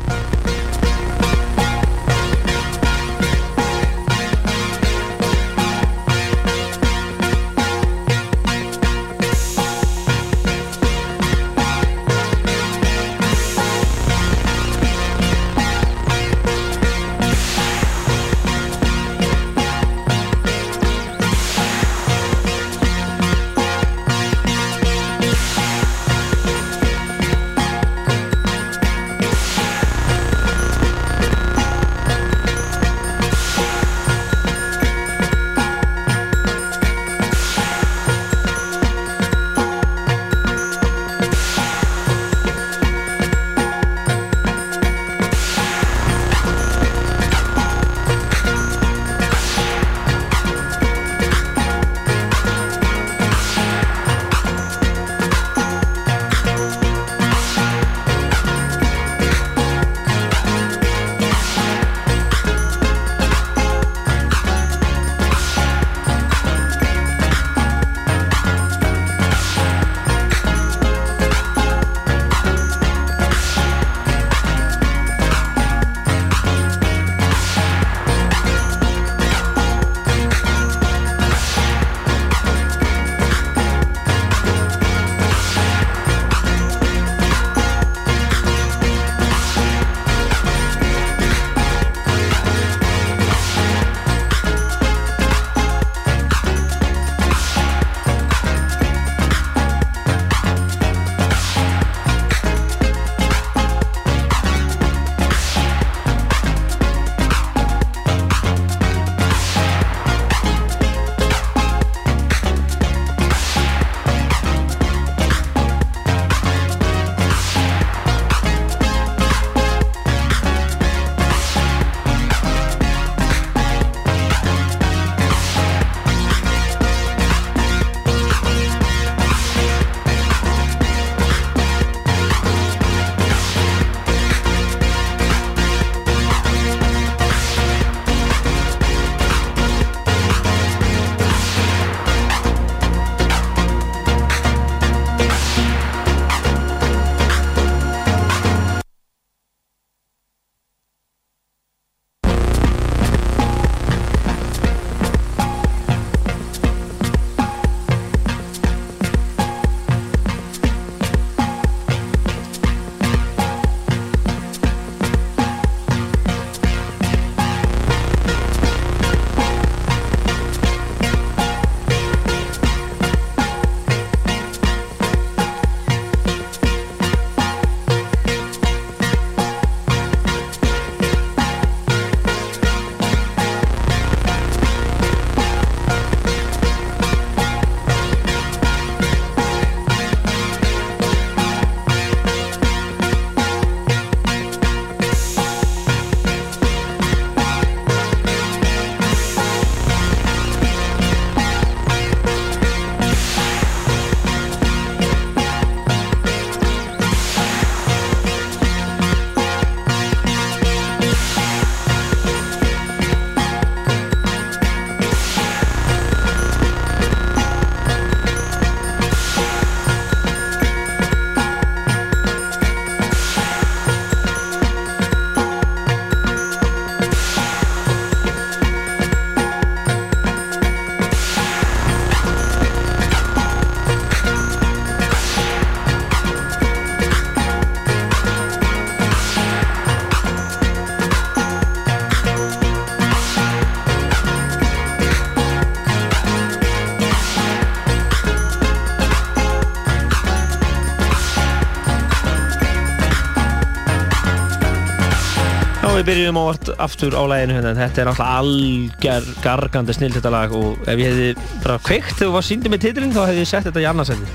við byrjum á vart aftur á læginu hérna. Þetta er náttúrulega algjör gargandi snill þetta lag og ef ég hefði bara kveikt þegar þú var síndið með titilinn þá hefði ég sett þetta í annarsæti.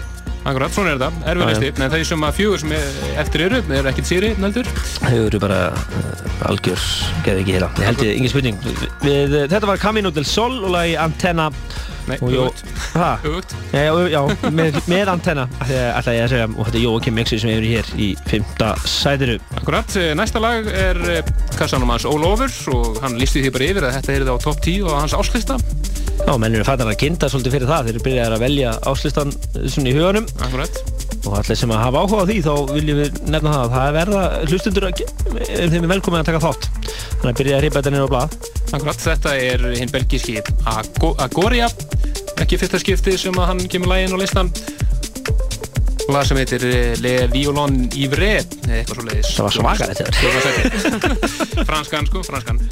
Akkurat, svona er þetta, erfiðlisti, en er sem að fjögur sem eftir eru, er ekkert sýri, neldur. Þau eru bara uh, algjör, geði ekki hérna. Ég held ég, ingen spurning. Við, uh, þetta var Camino del Sol og lagi Antenna. Nei. Ha? Öfugt. Já, já, já með, með Antenna, ætla ég að segja, og þetta er Jóakim Mixi sem er hér í fymta sætinu. Akkurat, eh, næsta lag er eh, kassanum hans All Over og hann listi því bara yfir að þetta er það á topp 10 og hans áslista. Já, menn eru fættan að kynnta svolítið fyrir það, þeir eru byrjaðir að velja áslistan svona í huganum. Akkurat. Og allir sem að hafa áhuga á því, þá viljum við nefna það að það er verða hlustundur ef þeim er velkomið að taka þátt. Þannig að byrja að reypa þetta niður á blað. Akkurat, þetta er hinn belgíski Ago- Agoria, ekki fyrsta skipti sem að hann kemur laginn á listan. Lag sem heitir eh, Le Violon Ivre, eitthvað svo leiðis. Það var hjá þér. Franskan, sko, franskan.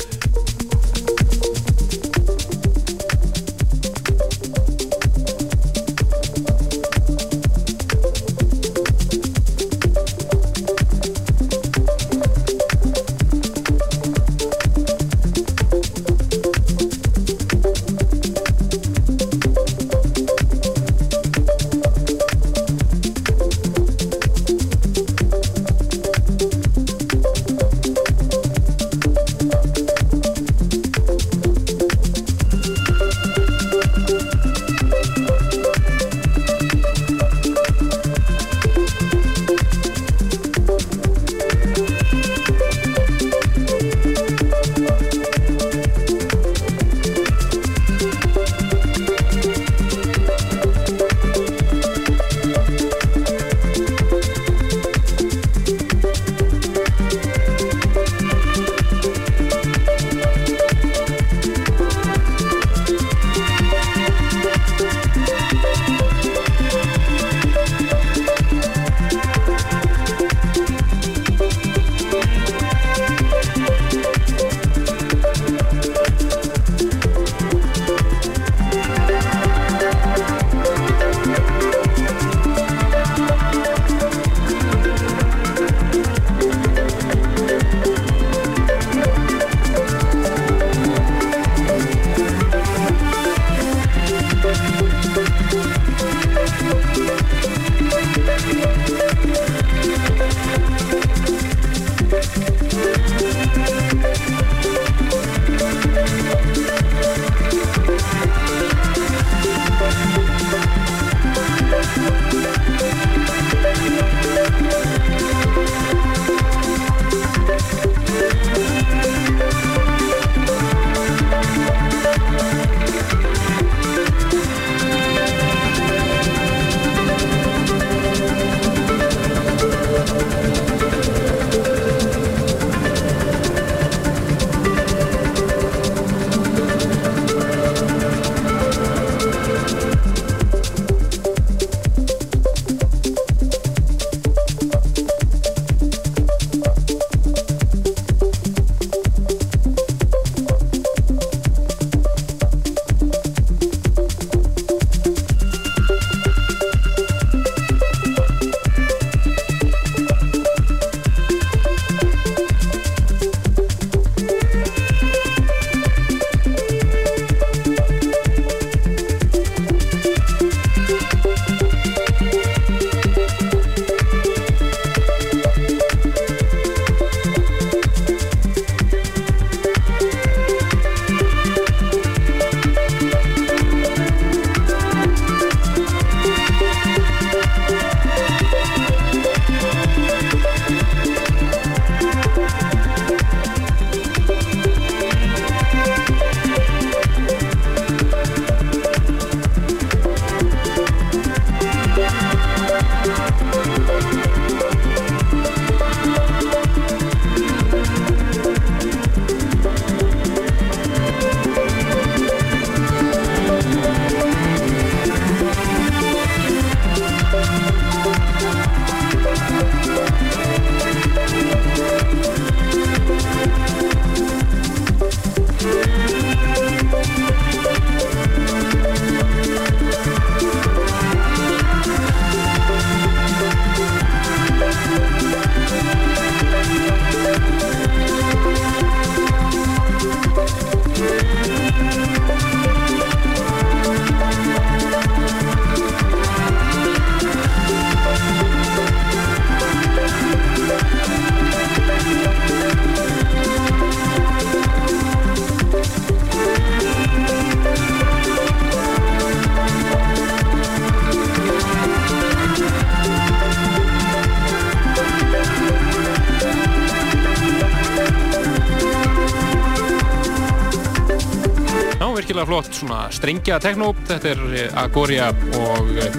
Svona strengja techno, þetta er eh, Agoria og eh,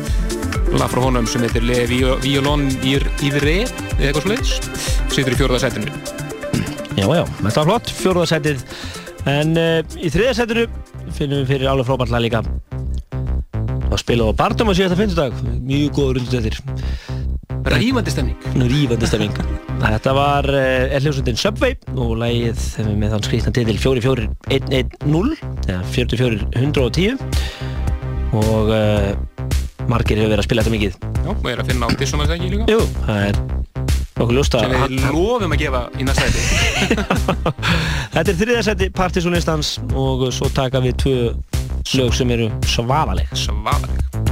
lag frá honum sem heitir Le Vio- Violon Ivre eða eitthvað sluðis, situr í fjórða setinu Já, já, þetta var flott, fjórðarsætið En uh, í þriðarsætinu finnum við fyrir alveg frábært lag líka. Að spila á Bardum á síðasta finnstudag Mjög góður undir Rífandi stemning. Rífandi stemning Þetta var uh, hljómsveitin Subway og lagið með þann skrýttan titil 44110 eða 44110 og uh, margir hefur verið að spila þetta mikið. Já, og er að finna á Disson að það ekki líka? Jú, það er okkur ljósta sem við lofum að gefa í næsta sæti. <laughs> Þetta er þriðarsæti Partizonistans og svo taka við tvö lög sem eru svafaleg Svafaleg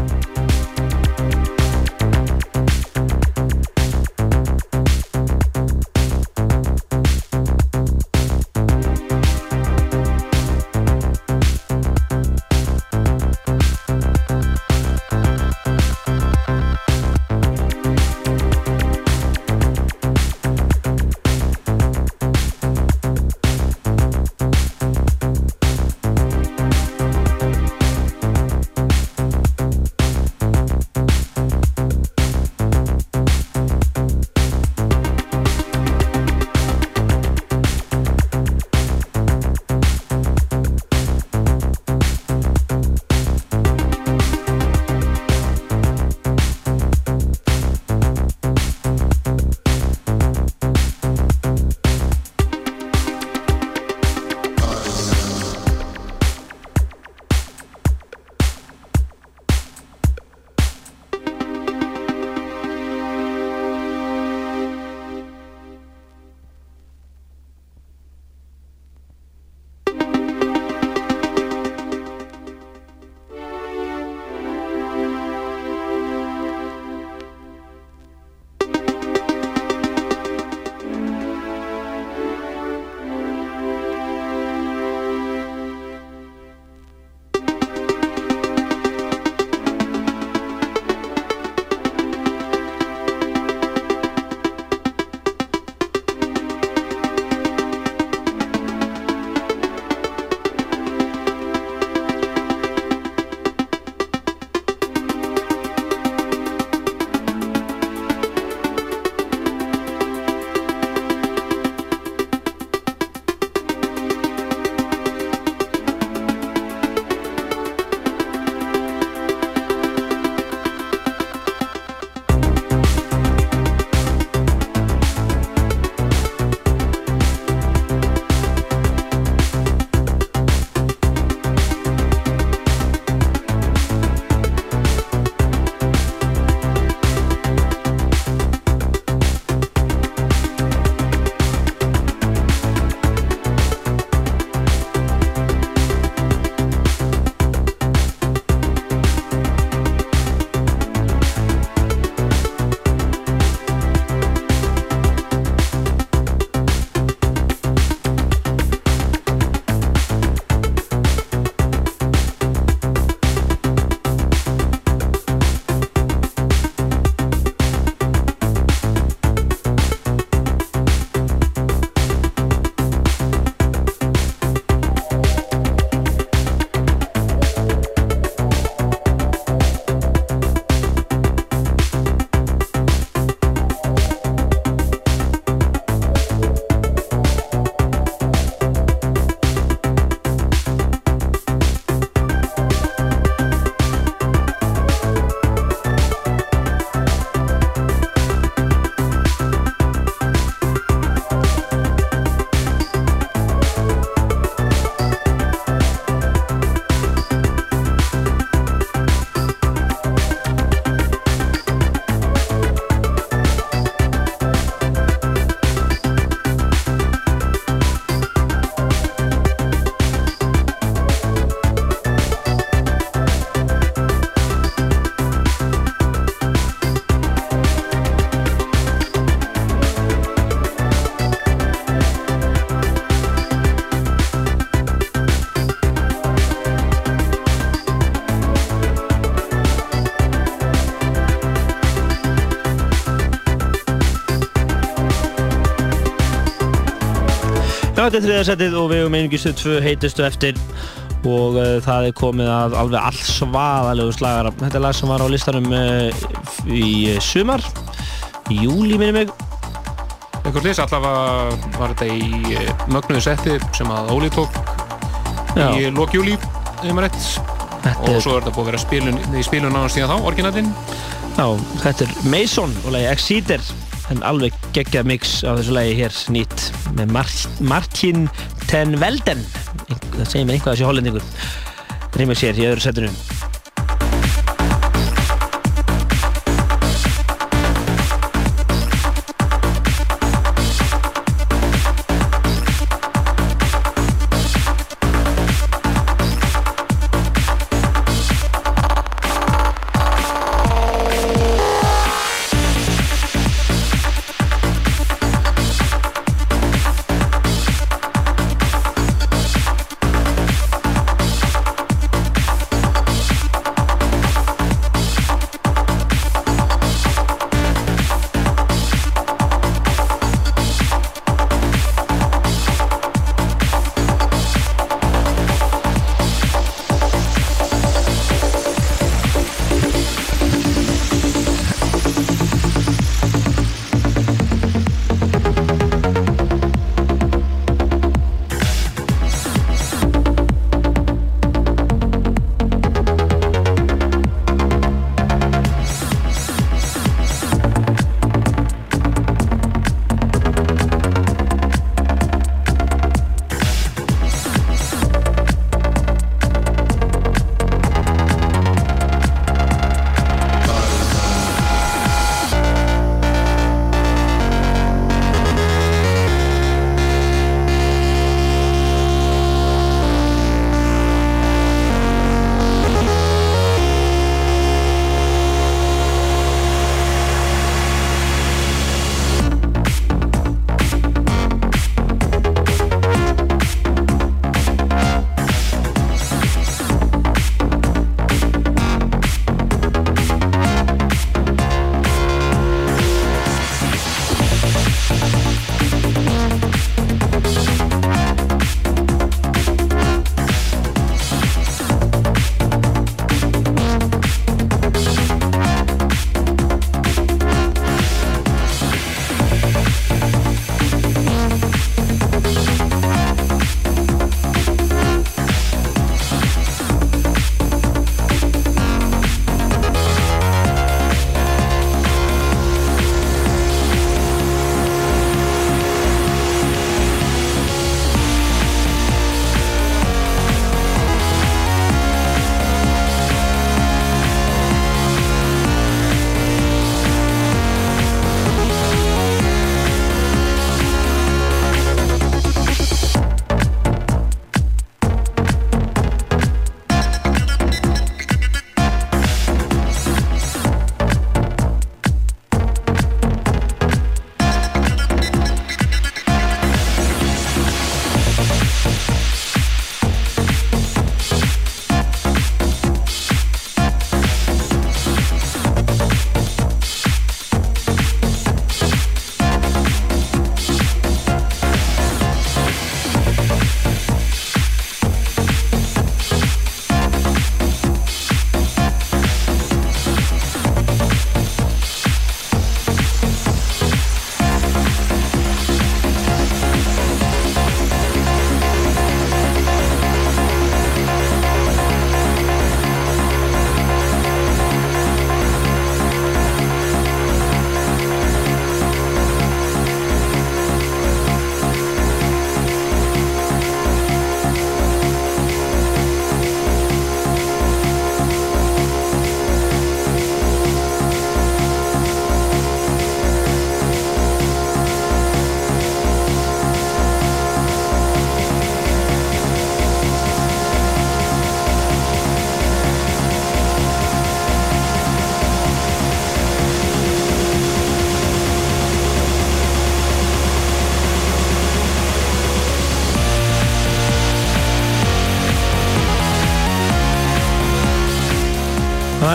Þetta er þriðarsætið og við höfum einungis þau tvö heitustu eftir og uh, það er komið að alveg all svaðalegu slagara þetta er lag sem var á listanum uh, í uh, sumar í júli minni mig Eitthvað slís, allavega var þetta í eh, mögnuðu setti sem að Óli tók Já. í lokjúli, ef maður rétt. Þetta Og svo er þetta búið að vera spilun, í spilun náðan síðan þá, orginatinn. Já, þetta er Mason og lagi Exciter en alveg geggjað mix á þessu lagi hér nýtt með Mar Martin ten Velden það segir mér einhvað þessi hollendingur. Rýmur sér í öðru setunum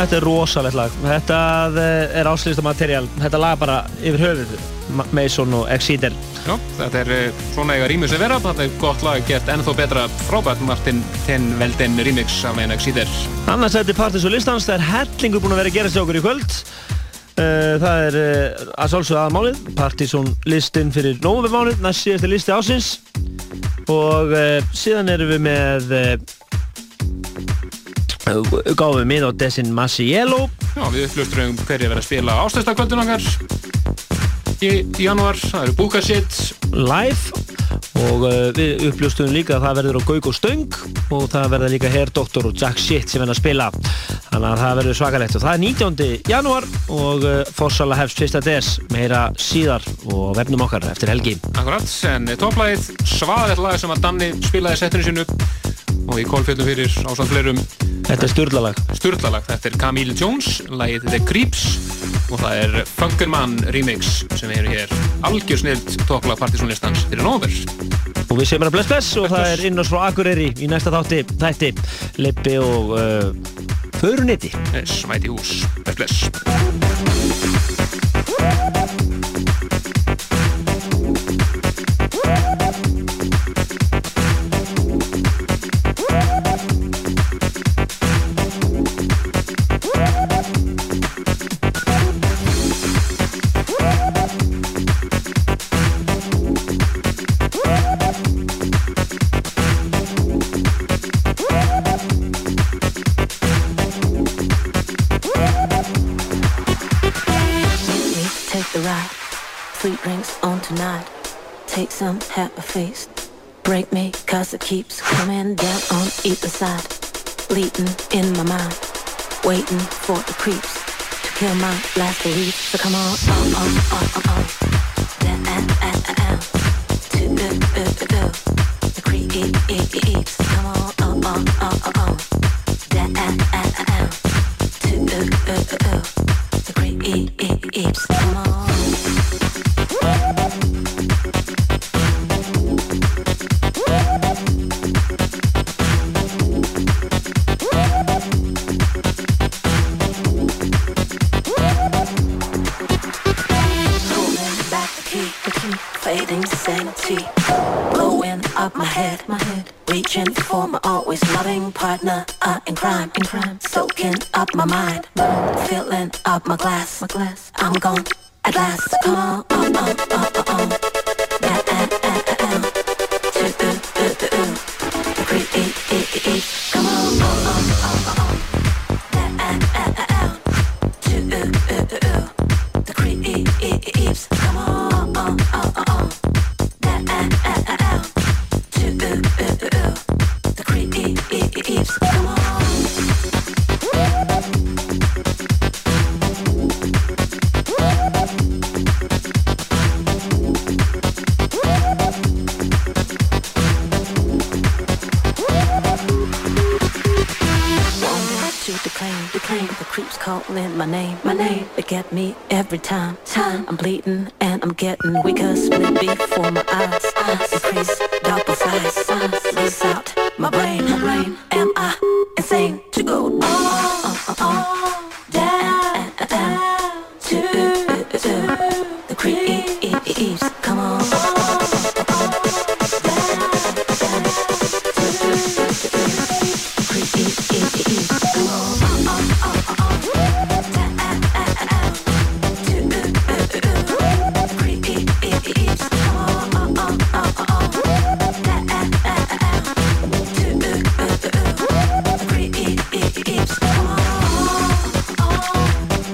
Þetta er rosalegt lag. Þetta eh, er áslýsta materiál. Þetta lag bara yfir höfuð. Ma- Mason og Exeter. Já, þetta er eh, svona eiga rýmis að vera, þetta er gott lag, gert ennþá betra frábært Martin Ten Velden remix af Lena Exeter. Annars þetta er Partis og listans. Það er hellingur búin að vera að gerast hjá okkur í kvöld. Eh, Það er að sjálfsögða aðmálið. Partisón listin fyrir nóvummánuð, næst síðasti listi ásins. Og síðan erum við með gáðum við á Desin Masiello Já, við upplusturum hverju verið að spila ástæðstakvöldun okkar í, í janúar, það eru Búka Shit live. Og við uppljóstum líka að það verður á Gauk og Stöng. Og það verður líka Hair Doctor og Jack Shit sem verður að spila. Þannig að það verður svakalegt. Og það er 19. janúar og Fossala hefst fyrsta des. Meira síðar og vefnum okkar eftir helgi. Akkurat, en topplægið svaðið lag sem að Danni spilaði settinu sinu og í kólfjöldum fyrir ásand fleirum. Þetta er styrlalag Sturlalag, þetta er Camille Jones, lagið The Creeps. Og það er Funkerman remix sem erum hér algjör snilt topplag partysónlistans fyrir nóver og við séum hérna bless bless. Og það er innás frá Akureyri í næsta þátti þætti. Lippi og uh, Förunetti yes, Mæti hús, bless bless drinks on tonight. Take some, have a feast. Break me, cause it keeps coming down on either side. Bleeding in my mind. Waiting for the creeps to kill my last belief. So come on, on, on, on, on, on. Down, ah, ah, ah. To the. The creeps. Come on, on, on, on, on, on. Down, my head. Reaching for my always loving partner, uh, in crime, in crime. Soaking up my mind, filling up my glass, my glass. I'm gone at last. Come on, on, on, on, on, calling my name, my name. They get me every time, time. I'm bleeding and I'm getting weaker. Split before my eyes, eyes. increase double size. Lease out my brain, my brain.